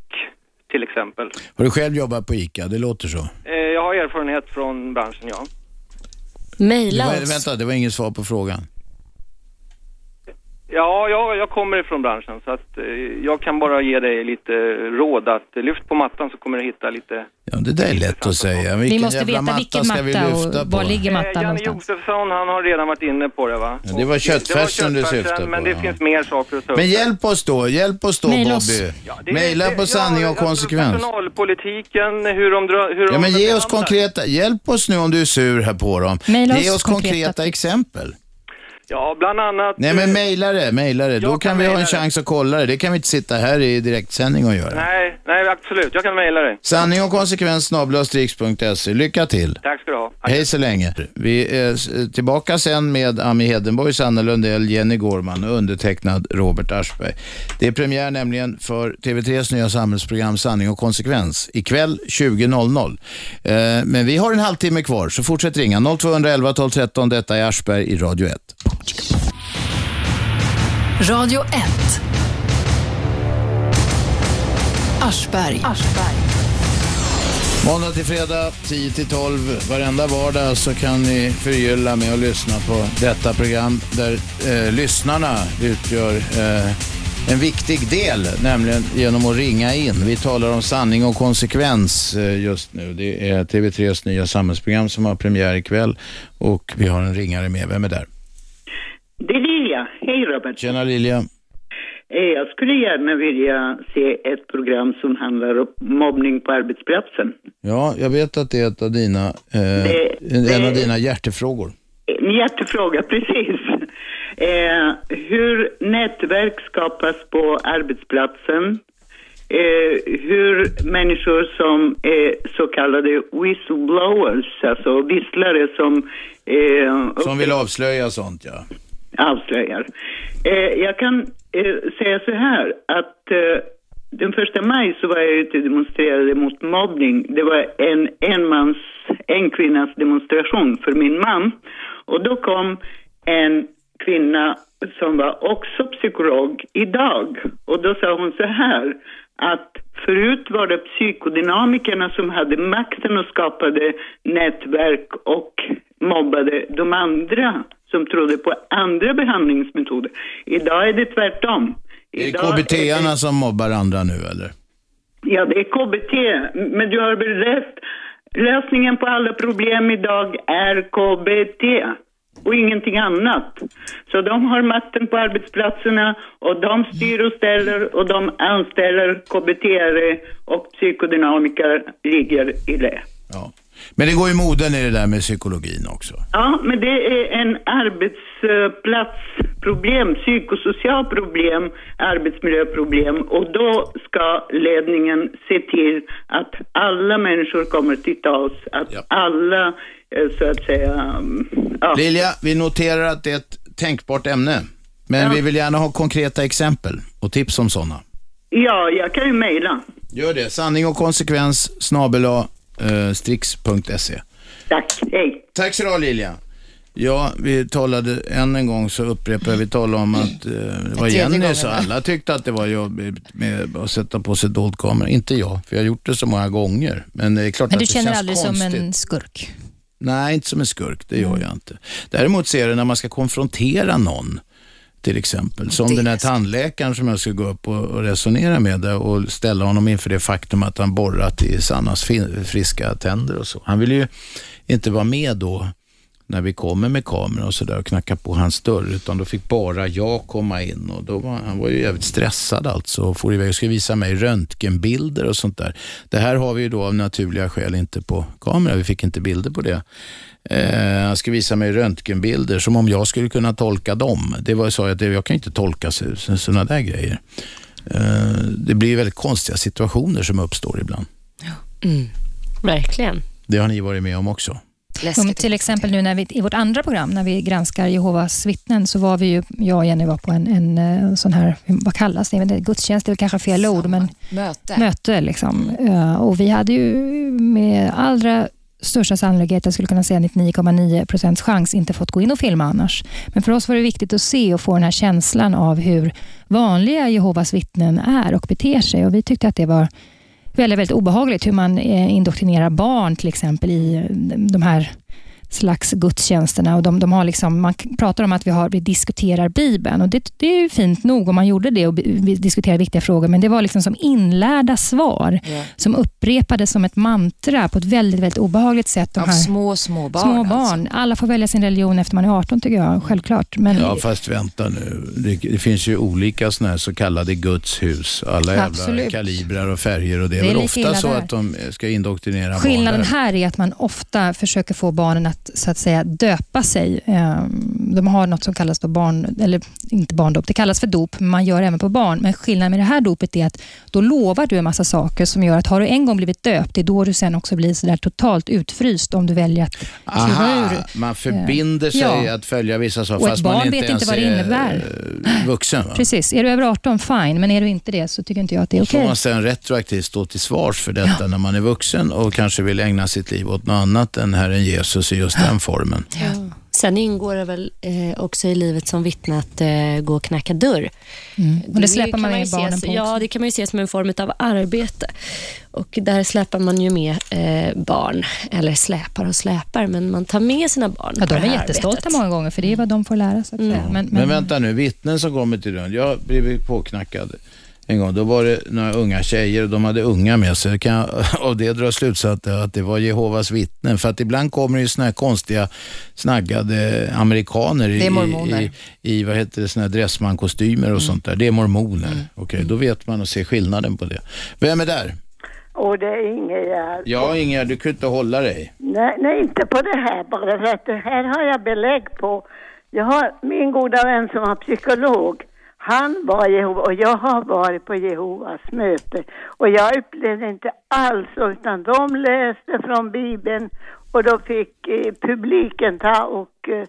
till exempel. Har du själv jobbat på ICA? Det låter så. Eh, jag har erfarenhet från branschen, ja. Mejla oss. vänta, det var inget svar på frågan. Ja, jag, jag kommer ifrån branschen så att eh, jag kan bara ge dig lite råd att eh, lyft på mattan så kommer du hitta lite... Ja, det där är lätt att säga. Vilken Vi måste jävla veta matta vilken ska vi matta lyfta och på? var ligger Eh, mattan Janne någonstans? Josefsson, han har redan varit inne på det va? Ja, det var eh, köttfärsen du syftade på, Men det ja. finns mer saker att ta upp. Men hjälp oss då, hjälp oss då Maila oss. Bobby. det- Maila det- på sanning ja, och konsekvens. Alltså, personalpolitiken, hur de drar... Hur Ja, de men ge oss konkreta, hjälp oss nu om du är sur här på dem. Maila Ge oss oss konkreta, konkreta exempel. Ja, bland annat... Nej men mejla det, mejla det. Då kan, kan vi ha en det. chans att kolla det. Det kan vi inte sitta här i direktsändning och göra. Nej, nej absolut. Jag kan mejla dig. Sanning och konsekvens snabel-a-strix.se. Lycka till. Tack ska du ha. Hej så länge. Vi är s- tillbaka sen med Ami Hedenborg, Sanna Lundell, Jenny Gårman och undertecknad Robert Aschberg. Det är premiär nämligen för TV3s nya samhällsprogram Sanning och konsekvens ikväll 20.00. Eh, men vi har en halvtimme kvar så fortsätt ringa 0211 12 13. Detta är Aschberg i Radio 1. Radio 1. Aschberg. Måndag till fredag 10 till 12 varenda vardag så kan ni förgylla med att lyssna på detta program där eh, lyssnarna utgör eh, en viktig del, nämligen genom att ringa in. Vi talar om sanning och konsekvens eh, just nu. Det är TV3s nya samhällsprogram som har premiär ikväll och vi har en ringare med. Vem är där? Det är Lilja. Hej Robert. Tjena Lilja. Eh, Jag skulle gärna vilja se ett program som handlar om mobbning på arbetsplatsen. Ja, jag vet att det är ett av dina, eh, Det- en av det- dina hjärtefrågor. En hjärtefråga, precis. Eh, hur nätverk skapas på arbetsplatsen. Eh, hur människor som är så kallade whistleblowers, alltså visslare som eh, Som vill avslöja sånt ja avslöjar. Eh, jag kan eh, säga så här att eh, den första maj så var jag ute och demonstrerade mot mobbning. Det var en en mans en kvinnas demonstration för min man. Och då kom en kvinna som var också psykolog idag. Och då sa hon så här att förut var det psykodynamikerna som hade makten och skapade nätverk och mobbade de andra som trodde på andra behandlingsmetoder. Idag är det tvärtom. Är det Idag KBT-arna som mobbar andra nu eller? Ja, det är KBT. Men du har väl rätt? Lösningen på alla problem idag är KBT och ingenting annat. Så de har makten på arbetsplatserna och de styr och ställer och de anställer KBT-are och psykodynamiker ligger i det. Men det går ju moden i det där med psykologin också. Ja, men det är en arbetsplatsproblem, psykosocialt problem, arbetsmiljöproblem och då ska ledningen se till att alla människor kommer till tals, att alla eh, så att säga, mm, ja. Lilja, vi noterar att det är ett tänkbart ämne. Men Ja. vi vill gärna ha konkreta exempel och tips om sådana. ja, jag kan ju mejla. Gör det. Sanning och konsekvens snabel-a, eh, strix.se. Tack, hej. Tack så du Lilja. Ja, vi talade än en gång så upprepar jag, vi talade om att eh, det var Jenny så alla tyckte att det var jobbigt med att sätta på sig dold kamera. Inte jag, för jag har gjort det så många gånger. Men det är klart Men att du det känner känns aldrig konstigt. som en skurk? Nej, inte som en skurk. Det gör jag inte. Däremot ser jag det när man ska konfrontera någon. Till exempel. Som den här tandläkaren som jag ska gå upp och, resonera med och ställa honom inför det faktum att han borrat i Sannas friska tänder och så. Han vill ju inte vara med då när vi kommer med kameran och sådär och knacka på hans dörr, utan då fick bara jag komma in och då var han var ju jävligt stressad alltså och for iväg och skulle visa mig röntgenbilder och sånt där. Det här har vi ju då av naturliga skäl inte på kamera, vi fick inte bilder på det. Eh, han skulle visa mig röntgenbilder som om jag skulle kunna tolka dem. Det var så att jag kan inte tolka sådana där grejer. Eh, det blir väldigt konstiga situationer som uppstår ibland. Mm. Verkligen. Det har ni varit med om också. Som till exempel nu när vi, i vårt andra program, när vi granskar Jehovas vittnen, så var vi ju, jag och Jenny var på en, en, eh, sån här, vad kallas det? det? Gudstjänst, det är väl kanske fel ord, men Möte. möte. Liksom. Eh, Och vi hade ju med allra största sannolikhet, jag skulle kunna säga 99,9 procents chans, inte fått gå in och filma annars. Men för oss var det viktigt att se och få den här känslan av hur vanliga Jehovas vittnen är och beter sig. Och vi tyckte att det var väldigt, väldigt obehagligt hur man eh, indoktrinerar barn till exempel i eh, de här slags gudstjänsterna. Och de, de har liksom, man pratar om att vi, har, vi diskuterar Bibeln och det, det är ju fint nog om man gjorde det och diskuterade viktiga frågor, men det var liksom som inlärda svar Ja. som upprepades som ett mantra på ett väldigt, väldigt obehagligt sätt. De Av små, små barn. små alltså. barn. Alla får välja sin religion efter man är 18 tycker jag, självklart. Men Ja, fast vänta nu. Det, det finns ju olika såna här så kallade Guds hus. Alla jävla Absolut. kalibrar och färger och det är, Det är väl ofta så där. att de ska indoktrinera Skillnaden barn där. här är att man ofta försöker få barnen att så att säga döpa sig. Ehm, De har något som kallas då barn, eller inte barndop, det kallas för dop, men man gör det även på barn. Men skillnaden med det här dopet är att då lovar du en massa saker som gör att har du en gång blivit döpt, det är då du sen också blir så där totalt utfryst om du väljer att Aha, ur. man förbinder sig Ja. att följa vissa saker Och fast man barn inte vet inte vad det är innebär. eh, vuxen. Va? Precis, är du över 18, fine, men är du inte det så tycker inte jag att det är Och får okej. man sen retroaktivt stå till svars för detta när man är vuxen och kanske vill ägna sitt liv åt något annat än Herren Jesus i just den formen. Sen ingår det väl eh, också i livet som vittne att eh, gå och knacka dörr. Mm. Och det släpar kan man ju med barnen ses, på Ja, det kan man ju se som en form av arbete. Och där släpar man ju med eh, barn, eller släpar och släpar, men man tar med sina barn Ja, på de det är jättestolta arbetet. Mm. många gånger, för det är vad de får lära sig. säga. Men, Men, men, vänta nu, vittnen som kommer till dörren. Jag blev påknackad en gång. Då var det några unga tjejer och de hade unga med sig. Jag kan av det dra slutsatsen att det var Jehovas vittnen. För att ibland kommer det ju såna här konstiga snaggade amerikaner i, i, i vad heter det, såna här dressmankostymer och sånt där. Det är mormoner. Okej, då vet man och ser skillnaden på det. Vem är där? Och det är Ingegärd. Ja, Ingegerd, du kunde inte hålla dig. Nej, nej, inte på det här bara för att det här har jag belägg på. Jag har min goda vän som var psykolog. Han var Jehova och jag har varit på Jehovas möte. Och jag upplevde inte alls utan de läste från Bibeln och då fick eh, publiken ta och eh,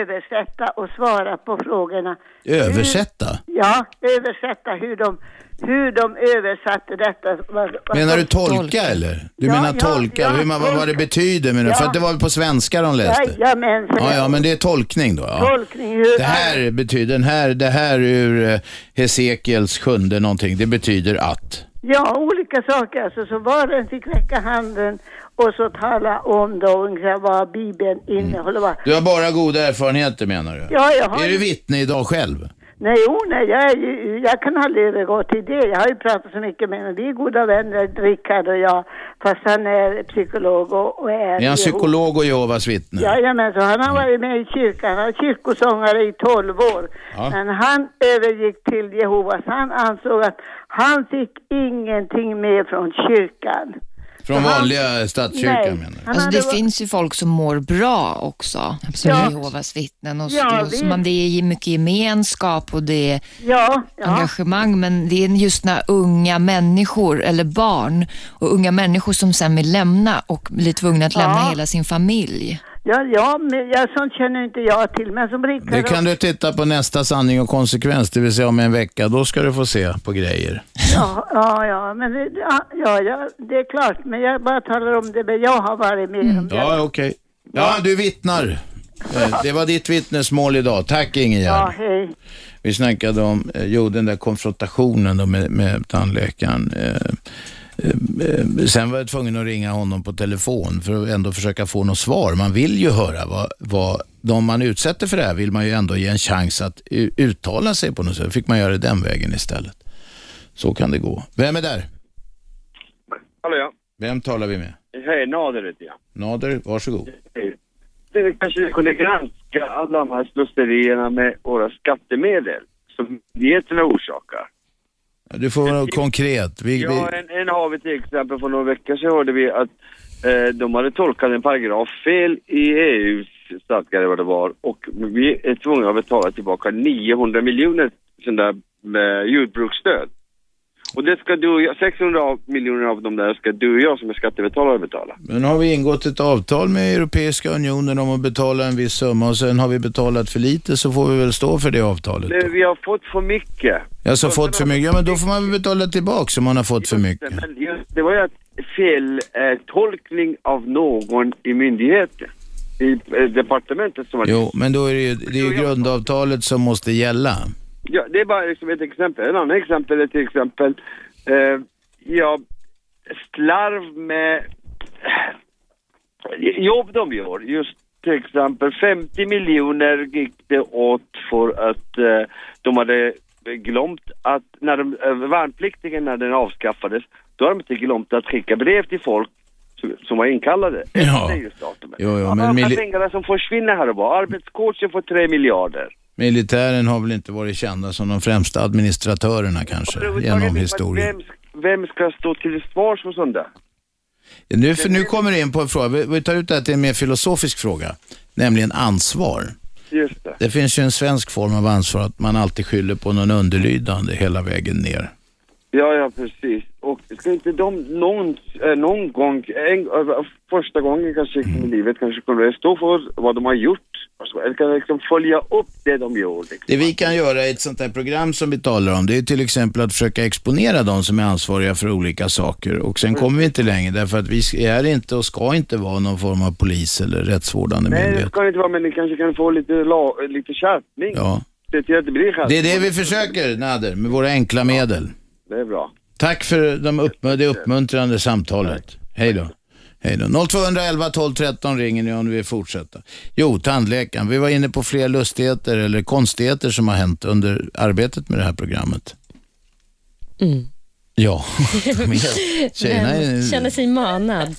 översätta och svara på frågorna. Översätta? Ja, översätta hur de, hur de översatte detta. Menar du tolka eller? Du Ja, menar tolka, ja, hur man, vad, vad det betyder menar du? Ja. För att det var väl på svenska de läste? Jajamensan. Ja, ja, men det är tolkning då? Ja. Tolkning, hur... Det här betyder, den här, det här ur eh, Hesekiels sjunde någonting, det betyder att? Ja, olika saker. Alltså, så var och en fick räcka handen och så tala om då ungefär vad Bibeln innehåller. va. Du har bara goda erfarenheter menar du? Ja, jag har Är du vittne idag själv? Nej, jo, nej, jag, ju, jag kan aldrig övergå till det. Jag har ju pratat så mycket med honom. Vi är goda vänner, Rickard och jag. Fast han är psykolog och, och är... Är han psykolog och Jehovas vittne? Jajamän, så han har varit med i kyrkan. Han var kyrkosångare i 12 år. Ja. Men han övergick till Jehovas. Han ansåg att han fick ingenting med från kyrkan. Från han- vanliga statskyrkan menar du? Alltså, det finns ju folk som mår bra också. Absolut. Ja. Jehovas vittnen. Och Ja, visst. man, det är mycket gemenskap och det är Ja, ja. engagemang. Men det är just när unga människor eller barn och unga människor som sen vill lämna och blir tvungna att lämna Ja. hela sin familj. Ja, ja, men ja, sånt känner inte jag till. Men som Rickard... Det kan du titta på nästa sanning och konsekvens, det vill säga om en vecka. Då ska du få se på grejer. Ja, ja, ja, men det, ja, ja, det är klart. Men jag bara talar om det men jag har varit med om. det. Ja, okej. Ja, du vittnar. Eh, Det var ditt vittnesmål idag. Tack Ingegerd. Ja, hej. Vi snackade om, eh, jo den där konfrontationen då med, med tandläkaren. Eh, eh, Sen var jag tvungen att ringa honom på telefon för att ändå försöka få något svar. Man vill ju höra vad, vad de man utsätter för det här vill man ju ändå ge en chans att uttala sig på något sätt. fick man göra det den vägen istället. Så kan det gå. Vem är där? Hallå ja. Vem talar vi med? Hej, Nader heter jag. Nader, varsågod. Hej. Det kanske kunde granska alla de här slöserierna med våra skattemedel som myndigheterna orsakar. Du får vara konkret. Vi, Ja, en, en har vi till exempel för några veckor sedan hörde vi att eh, de hade tolkat en paragraf fel i EUs stadgar eller vad det var och vi är tvungna att betala tillbaka 900 miljoner sån där med jordbruksstöd. Och det ska du och jag, 600 av- miljoner av de där ska du och jag som är skattebetalare betala. men har vi ingått ett avtal med Europeiska unionen om att betala en viss summa och sen har vi betalat för lite så får vi väl stå för det avtalet. Det, vi har fått för mycket. Alltså fått för mycket, ja men då får man väl betala tillbaka om man har fått för mycket. Men just, det var ju fel eh, tolkning av någon i myndigheten, i eh, departementet som har... Jo, men då är det ju, det är ju grundavtalet som måste gälla. Ja, det är bara liksom ett exempel. En annan exempel är till exempel, eh, ja, slarv med jobb de gör. Just till exempel 50 miljoner gick det åt för att eh, de hade glömt att när de, eh, värnpliktingen när den avskaffades, då hade de inte glömt att skicka brev till folk som, som var inkallade. Ja. Det är just datumet. Jo, jo, Alla men mili- pengarna som försvinner här och var. Arbetscoachen får 3 miljarder. Militären har väl inte varit kända som de främsta administratörerna kanske, genom historien. Vem, vem ska stå till svars för sånt där? Nu, för nu kommer du in på en fråga, vi, vi tar ut det här till en mer filosofisk fråga, nämligen ansvar. Just det. Det finns ju en svensk form av ansvar att man alltid skyller på någon underlydande hela vägen ner. Ja, ja, precis. Och ska inte de någon, eh, någon gång, en, eh, första gången kanske i livet kanske kunna stå för vad de har gjort? Alltså, Eller kan liksom följa upp det de gör? Liksom. Det vi kan göra i ett sånt här program som vi talar om, det är till exempel att försöka exponera de som är ansvariga för olika saker. Och sen kommer vi inte längre därför att vi är inte och ska inte vara någon form av polis eller rättsvårdande Nej, myndighet. ska det inte vara, men ni kanske kan få lite, la, lite skärpning. Ja. Det. Det är det vi försöker, Nader, med våra enkla medel. Det är bra. Tack för de upp, det uppmuntrande samtalet. Hej då. Hej då. 0211 12 13 ringer ni om ni vill fortsätta. Jo, tandläkaren. Vi var inne på fler lustigheter eller konstigheter som har hänt under arbetet med det här programmet. Mm. Ja. Tjejerna är... Känner sig manad.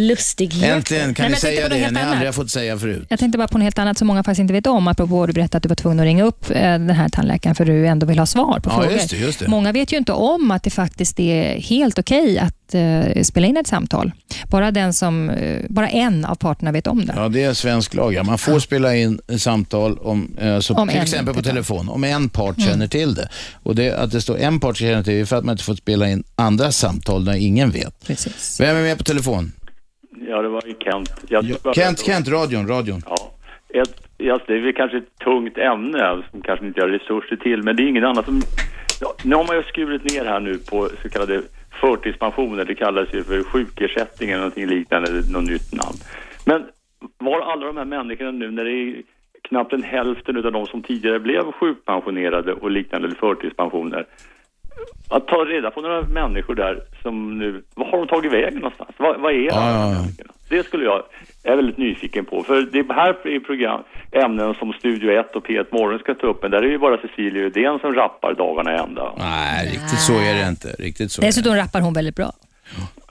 Lustigheter. Äntligen kan Nej, ni säga det ni annat. aldrig har fått säga förut. Jag tänkte bara på något helt annat som många faktiskt inte vet om, apropå du berättade att du var tvungen att ringa upp eh, den här tandläkaren för du ändå vill ha svar på Ja, frågor. just det, just det. Många vet ju inte om att det faktiskt är helt okej att eh, spela in ett samtal. Bara, den som, eh, bara en av parterna vet om det. Ja, det är svensk lag. Ja. Man får spela in samtal om, så Om till exempel på telefon, om en part Mm. känner till det. Och det, Att det står en part känner till det är för att man inte får spela in andra samtal där ingen vet. Precis. Vem är med på telefon? Ja, det var ju Kent. Jag bara- Kent, Kent, radion, radion. Ja. Ett, alltså det är väl kanske ett tungt ämne som kanske inte har resurser till, men det är ingen annan som... Ja, nu har man ju skurit ner här nu på så kallade förtidspensioner, det kallas ju för sjukersättning eller någonting liknande, något nytt namn. Men var alla de här människorna nu när det är knappt en hälften av de som tidigare blev sjukpensionerade och liknande eller förtidspensioner, att ta reda på några människor där som nu, vad har de tagit vägen någonstans? Vad, vad är alla ja, det skulle jag, är väldigt nyfiken på. För det här är program, ämnen som Studio 1 och P1 Morgon ska ta upp, men där är det ju bara Cecilia Uddén som rappar dagarna ända. Nej, riktigt så är det inte. Riktigt så är det. Dessutom rappar hon väldigt bra.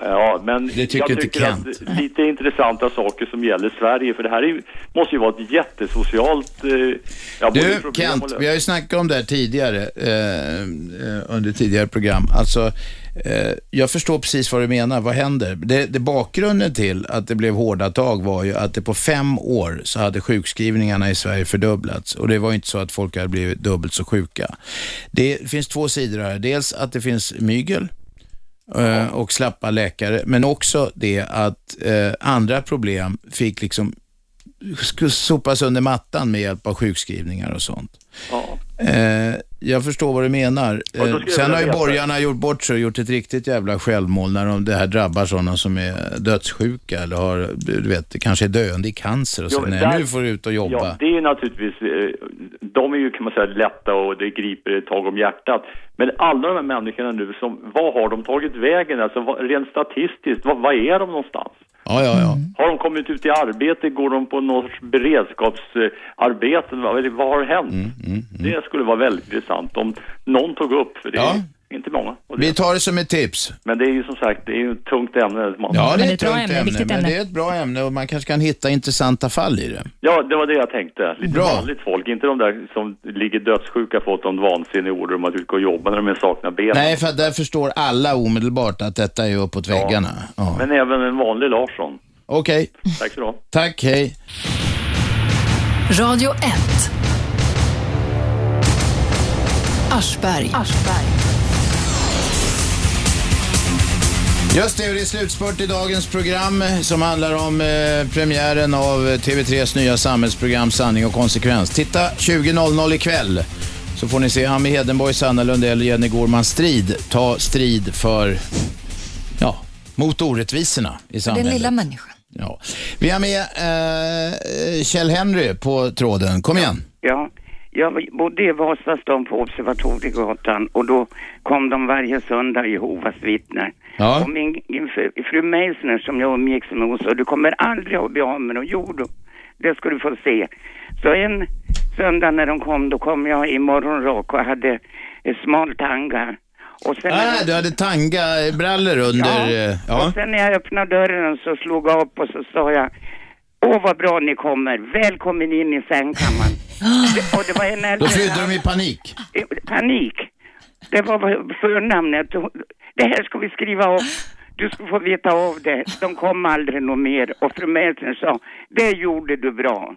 Ja, men Det tycker jag inte tycker Kent. att lite intressanta saker som gäller Sverige, för det här är, måste ju vara ett jättesocialt... Eh, ja, Du, Kent, vi har ju snackat om det här tidigare, eh, eh, under tidigare program. Alltså, eh, jag förstår precis vad du menar. Vad händer? Det, det bakgrunden till att det blev hårda tag var ju att det på fem år så hade sjukskrivningarna i Sverige fördubblats. Och det var ju inte så att folk hade blivit dubbelt så sjuka. Det finns två sidor här. Dels att det finns mygel Eh, och slappa läkare, men också det att eh, andra problem fick liksom sopas under mattan med hjälp av sjukskrivningar och sånt. Ja. Eh, jag förstår vad du menar. Eh, sen har ju borgarna gjort bort sig och gjort ett riktigt jävla självmål när de, det här drabbar sådana som är dödssjuka eller har, du vet, kanske är döende i cancer och men Nej, där- nu får du ut och jobba. Ja, det är naturligtvis, eh, de är ju kan man säga lätta och det griper ett tag om hjärtat. Men alla de här människorna nu, som, vad har de tagit vägen? Alltså rent statistiskt, vad, vad är de någonstans? Ja, ja, ja. Har de kommit ut i arbete? Går de på något beredskapsarbete? Vad, vad har hänt? Mm, Det skulle vara väldigt intressant om någon tog upp, för det är inte många. Vi tar det som ett tips. Men det är ju som sagt, det är ju ett tungt ämne. Man, Ja, det är ett tungt ämne, men det är ett bra ämne och man kanske kan hitta intressanta fall i det. Ja, det var det jag tänkte. Lite Bra. vanligt folk, inte de där som ligger dödssjuka fått en vansinnig order om att ut och jobba när de saknar ben. Nej, för att där förstår alla omedelbart att detta är uppåt väggarna. Ja. Men även en vanlig Larsson. Okej, Tack så du tack, hej. Radio 1. Aschberg. Just det, det är slutspurt i dagens program eh, som handlar om eh, premiären av eh, TV3s nya samhällsprogram Sanning och konsekvens. Titta 20.00 ikväll så får ni se Ami Hedenborg, Sanna Lundell och Jenny Gorman strid. Ta strid för, ja, mot orättvisorna i Den samhället. lilla människan. Ja. Vi har med eh, Kjell Henry på tråden. Kom igen. Ja, jag bodde i Vasastan på Observatoriegatan och då kom de varje söndag Jehovas vittnen. Ja. Och min fru, fru Meissner som jag umgicks med hon sa, du kommer aldrig att bli av med något. Jo då, det ska du få se. Så en söndag när de kom, då kom jag i morgonrock och hade smal tanga. Och sen Ah, du hade tanga-brallor under... Ja. eh, ja. Och sen när jag öppnade dörren så slog jag upp och så sa jag Åh vad bra ni kommer, välkommen in i sängkammaren. Det- och det var en äldre Då flydde de i panik. Panik. Det var förnamnet. Det här ska vi skriva upp. Du ska få veta av det. De kom aldrig något mer. Och fru Meissner sa, det gjorde du bra.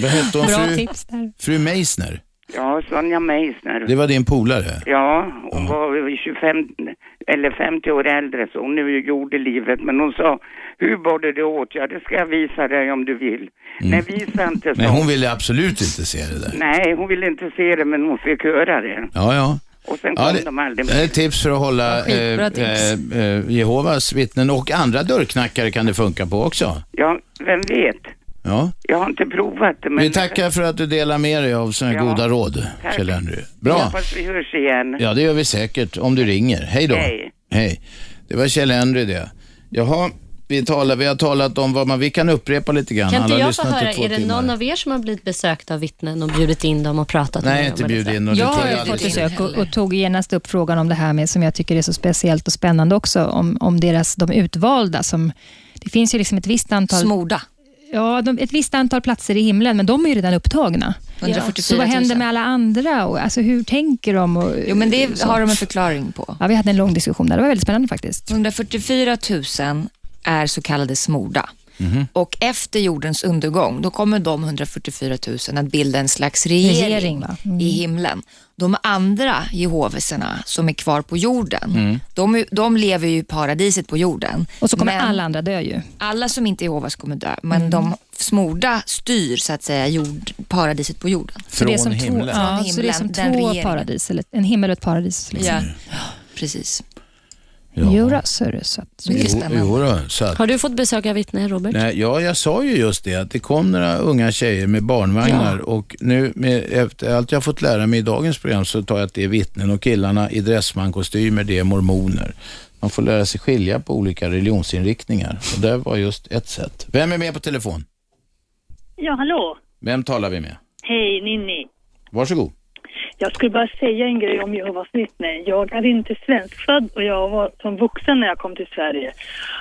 Vad hette hon? Bra Fru, tips fru Meissner. Ja, Sonja Meissner. Det var din polare? Ja, hon var 25 eller 50 år äldre så hon är ju gjord i livet. Men hon sa, hur borde det åt? Ja, det ska jag visa dig om du vill. Nej, visa inte så. Men hon ville absolut inte se det där. Nej, hon ville inte se det men hon fick höra det. Ja, ja. Och sen kom Ja, det, de aldrig är ett tips för att hålla Ja, eh, eh, eh, Jehovas vittnen och andra dörrknackare kan det funka på också. Ja, vem vet? Ja. Jag har inte provat det men... Vi tackar för att du delar med dig av sådana Ja, goda råd, tack. Kjell Henry. Jag Bra. hoppas vi hörs igen. Ja, det gör vi säkert om du ringer. Hej då. Hej. Hej. Det var Kjell Henry det. Jaha, vi, talar, vi har talat om vad man... Vi kan upprepa lite grann. Kan inte jag få höra, är det timmar. någon av er som har blivit besökt av vittnen och bjudit in dem och pratat med Nej, dem? inte eller bjudit in det Jag har jag fått besök och, och tog genast upp frågan om det här med, som jag tycker är så speciellt och spännande också, om, om deras, de utvalda. Som, det finns ju liksom ett visst antal... Smorda. Ja, de, ett visst antal platser i himlen, men de är ju redan upptagna. 144 Så vad 000. händer med alla andra? Och, alltså, hur tänker de? Och, Jo, men det så. har de en förklaring på. Ja, vi hade en lång diskussion där. Det var väldigt spännande faktiskt. 144 000 är så kallade smorda. Mhm. Och efter jordens undergång, då kommer de 144 000 att bilda en slags regering? Mm. i himlen. De andra Jehovisarna som är kvar på jorden, Mm. de, de lever ju i paradiset på jorden. Och så kommer Men alla andra dö ju. Alla som inte är Jehovas kommer dö, men Mm. de smorda styr så att säga jord, paradiset på jorden. Så det är som himlen. Två, ja, Från så det är som himlen, två paradis, eller en himmel och ett paradis. Liksom. Ja, precis. Ja. Jo, då, så är det så att... Så Har du fått besök av vittnen, Robert? Nej, ja, jag sa ju just det, att det kom några unga tjejer med barnvagnar och nu med, efter allt jag har fått lära mig i dagens program så tar jag att det är vittnen och killarna i dressmankostymer, det är mormoner. Man får lära sig skilja på olika religionsinriktningar och det var just ett sätt. Vem är med på telefon? Ja, hallå. Vem talar vi med? Hej, Ninni. Varsågod. Jag skulle bara säga en grej om Jehovas vittnen. Jag är inte svenskfödd och jag var som vuxen när jag kom till Sverige.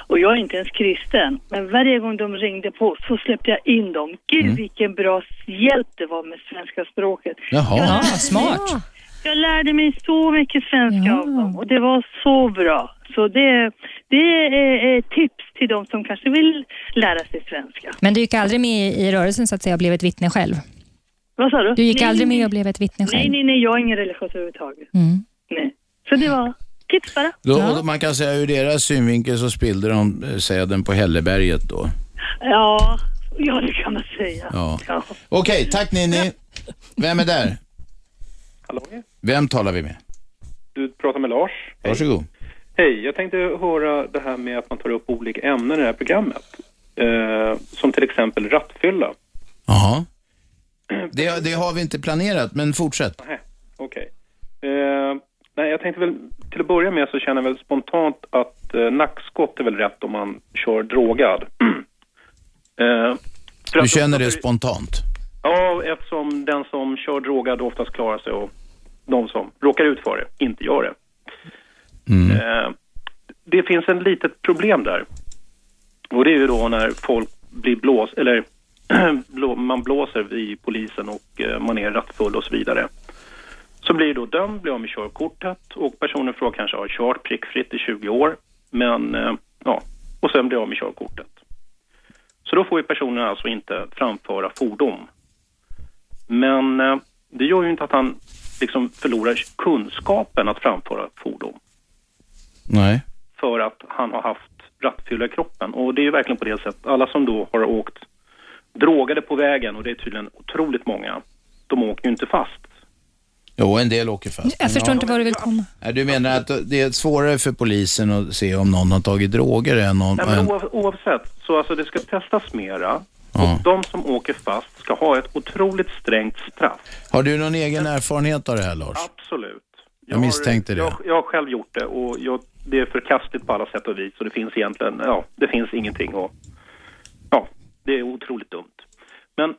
Och jag är inte ens kristen. Men varje gång de ringde på så släppte jag in dem. Gud Mm. vilken bra hjälp det var med svenska språket. Jaha. Jag lärde- Ja, smart. Jag lärde mig så mycket svenska av dem och det var så bra. Så det, det är ett tips till de som kanske vill lära sig svenska. Men du gick aldrig med i rörelsen så att säga och blev ett vittne själv? Vad sa du? Du gick Nej, aldrig nej, med och blev ett vittne Nej, själv? nej, nej, jag är ingen religiös överhuvudtaget. Mm. Nej. Så det var tips bara. Då, och Man kan säga ur deras synvinkel så spillde de eh, säden på Hälleberget då. Ja, ja det kan man säga. Ja. Ja. Okej, tack Ninni. Vem är där? Hallå? Vem talar vi med? Du pratar med Lars. Varsågod. Hej, jag tänkte höra det här med att man tar upp olika ämnen i det här programmet. Eh, som till exempel rattfylla. Jaha. Det, det har vi inte planerat, men fortsätt. Nej, okej. Eh, nej, jag tänkte väl till att börja med så känner jag väl spontant att eh, nackskott är väl rätt om man kör drogad. eh, Du känner det spontant? Ja, eftersom den som kör drogad oftast klarar sig och de som råkar ut för det inte gör det. Mm. Eh, det finns en litet problem där. Och det är ju då när folk blir blås, eller man blåser i polisen och eh, man är rattfull och så vidare. Så blir då dömd, blir av med körkortet och personen från kanske har kört prickfritt i 20 år. Men, eh, ja, och sen blir av med körkortet. Så då får ju personen alltså inte framföra fordon. Men eh, det gör ju inte att han liksom förlorar kunskapen att framföra fordon Nej. för att han har haft rattfylla i kroppen. Och det är ju verkligen på det sättet. Alla som då har åkt drogade på vägen, och det är tydligen otroligt många, de åker ju inte fast. Jo, en del åker fast. Jag förstår inte var du vill komma. Nej, Du menar att det är svårare för polisen att se om någon har tagit droger än någon... Nej, men oavsett, så alltså det ska testas mera. Ja. Och de som åker fast ska ha ett otroligt strängt straff. Har du någon egen erfarenhet av det här, Lars? Absolut. Jag misstänkte det. Jag, jag har själv gjort det och jag, det är förkastligt på alla sätt och vis. Och det finns egentligen, ja, det finns ingenting och ja, det är otroligt dumt. Men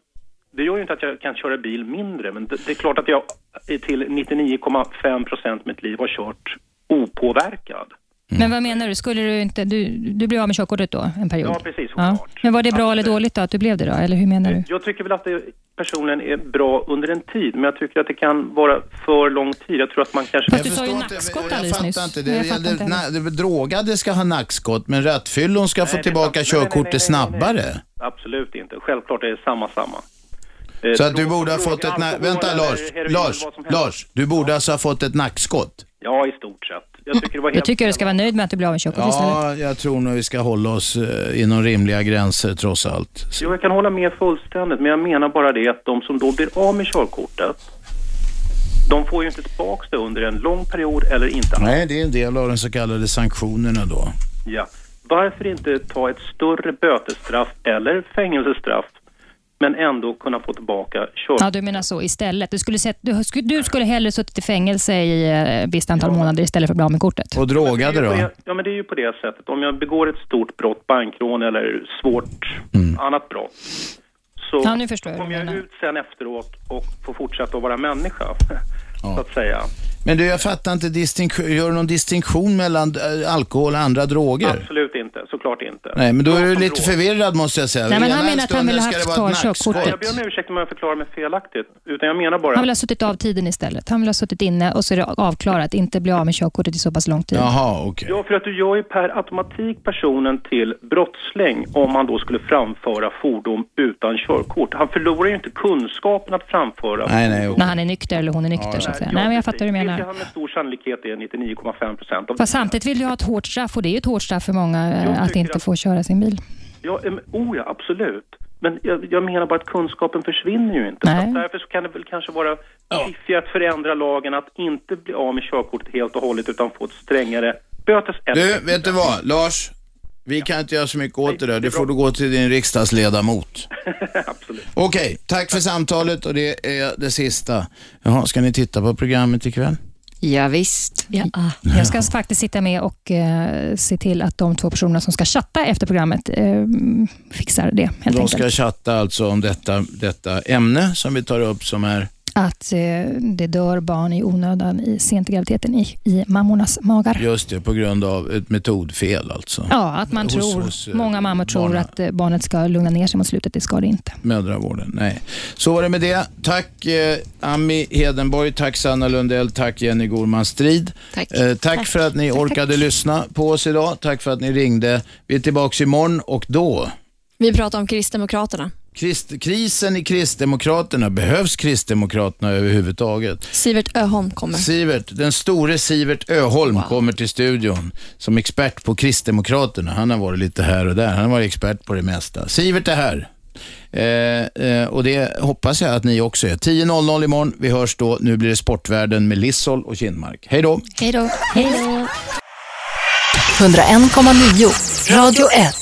det gör ju inte att jag kan köra bil mindre, men det, det är klart att jag till 99,5 procent av mitt liv har kört opåverkad. Men vad menar du? Skulle du inte... Du, du blev av med körkortet då, en period? Ja, precis. Ja. Men var det bra eller dåligt då, att du blev det då? Eller hur menar du? Jag tycker väl att det personligen är bra under en tid, men jag tycker att det kan vara för lång tid. Jag tror att man kanske... Fast du sa ju nackskott alldeles nyss. fattar inte. Jag Det fattar gällde, inte na, det, drogade ska ha nackskott, men rattfyllon ska få det är tillbaka sant. Nej, nej, nej, körkortet nej, nej, nej. snabbare. Absolut inte. Självklart är det samma, samma. Eh, Så att du borde ha fått ett... Vänta, Lars. Lars. Lars. Du borde alltså ha fått ett nackskott. Ja, i stort sett. Jag tycker det var Jag helt... tycker du ska vara nöjd med att du blev av med körkortet istället. Ja, jag tror nog vi ska hålla oss eh, inom rimliga gränser trots allt. Jo, jag kan hålla med fullständigt, men jag menar bara det att de som då blir av med körkortet, de får ju inte tillbaka det under en lång period eller inte alls. Nej, det är en del av de så kallade sanktionerna då. Ja. Varför inte ta ett större bötesstraff eller fängelsestraff, men ändå kunna få tillbaka körkortet? Ja, du menar så istället. Du skulle, sett, du, skulle- du skulle hellre suttit i fängelse i eh, ett visst antal månader istället för att bli av med kortet. Och drogade Det är ju på då? det- Ja, men det är ju på det sättet. Om jag begår ett stort brott, bankrån eller svårt annat brott, så Ja, nu kommer jag ut sen efteråt och får fortsätta att vara människa, så att säga. Men du, jag fattar inte, distinktion, gör du någon distinktion mellan eh, alkohol och andra droger? Absolut inte, såklart inte. Nej, men då är du lite drog- förvirrad måste jag säga. Nej, men han Ena menar att han ville ska haft kvar nackskott. Jag ber om ursäkt om jag förklarar mig felaktigt, utan jag menar bara... Han vill ha suttit av tiden istället. Han vill ha suttit inne och så är det avklarat, inte bli av med körkortet i så pass lång tid. Jaha, okej. Ja, för att du gör ju per automatik personen till brottsling om han då skulle framföra fordon utan körkort. Han förlorar ju inte kunskapen att framföra Nej, nej, När han är nykter eller hon är nykter så att säga. Nej, men jag fattar vad du Vilket menar. han med stor sannolikhet är 99,5 procent. Fast samtidigt vill du ha ett hårt straff och det är ju ett hårt straff för många eh, att inte få köra sin bil. Ja, oh ja, absolut. Men jag, jag menar bara att kunskapen försvinner ju inte. Nej. Så att därför så kan det väl kanske vara fiffigt att förändra lagen att inte bli av med körkortet helt och hållet utan få ett strängare bötes... Du, vet du vad? Lars, vi kan inte göra så mycket åt det där. Det får du gå till din riksdagsledamot. Absolut. Okej, tack för samtalet och det är det sista. Jaha, ska ni titta på programmet ikväll? Ja, visst. Ja. Jag ska faktiskt sitta med och eh, se till att de två personerna som ska chatta efter programmet eh, fixar det helt De enkelt. ska chatta alltså om detta, detta ämne som vi tar upp som är Att eh, det dör barn i onödan i sent i graviditeten i, i mammornas magar. just det på grund av ett metodfel alltså. Ja, att man Hos- tror, hos, eh, många mammor tror barna- att eh, barnet ska lugna ner sig mot slutet. Det ska det inte. Mödravården, nej. Så var det med det. Tack eh, Ami Hedenborg, tack Sanna Lundell, tack Jenny Gorman Strid. Tack. Eh, tack, Tack. för att ni orkade lyssna på oss idag. Tack för att ni ringde. Vi är tillbaka imorgon och då Vi pratar om Kristdemokraterna. Krist, krisen i Kristdemokraterna. Behövs Kristdemokraterna överhuvudtaget? Sivert Öholm kommer. Sivert, den store Sivert Öholm kommer till studion som expert på Kristdemokraterna. Han har varit lite här och där. Han har varit expert på det mesta. Sivert är här. Eh, eh, och det hoppas jag att ni också är. 10.00 imorgon. Vi hörs då. Nu blir det Sportvärlden med Lissol och Kindmark. Hej då! Hej då. Hej då. 101,9 Radio 1.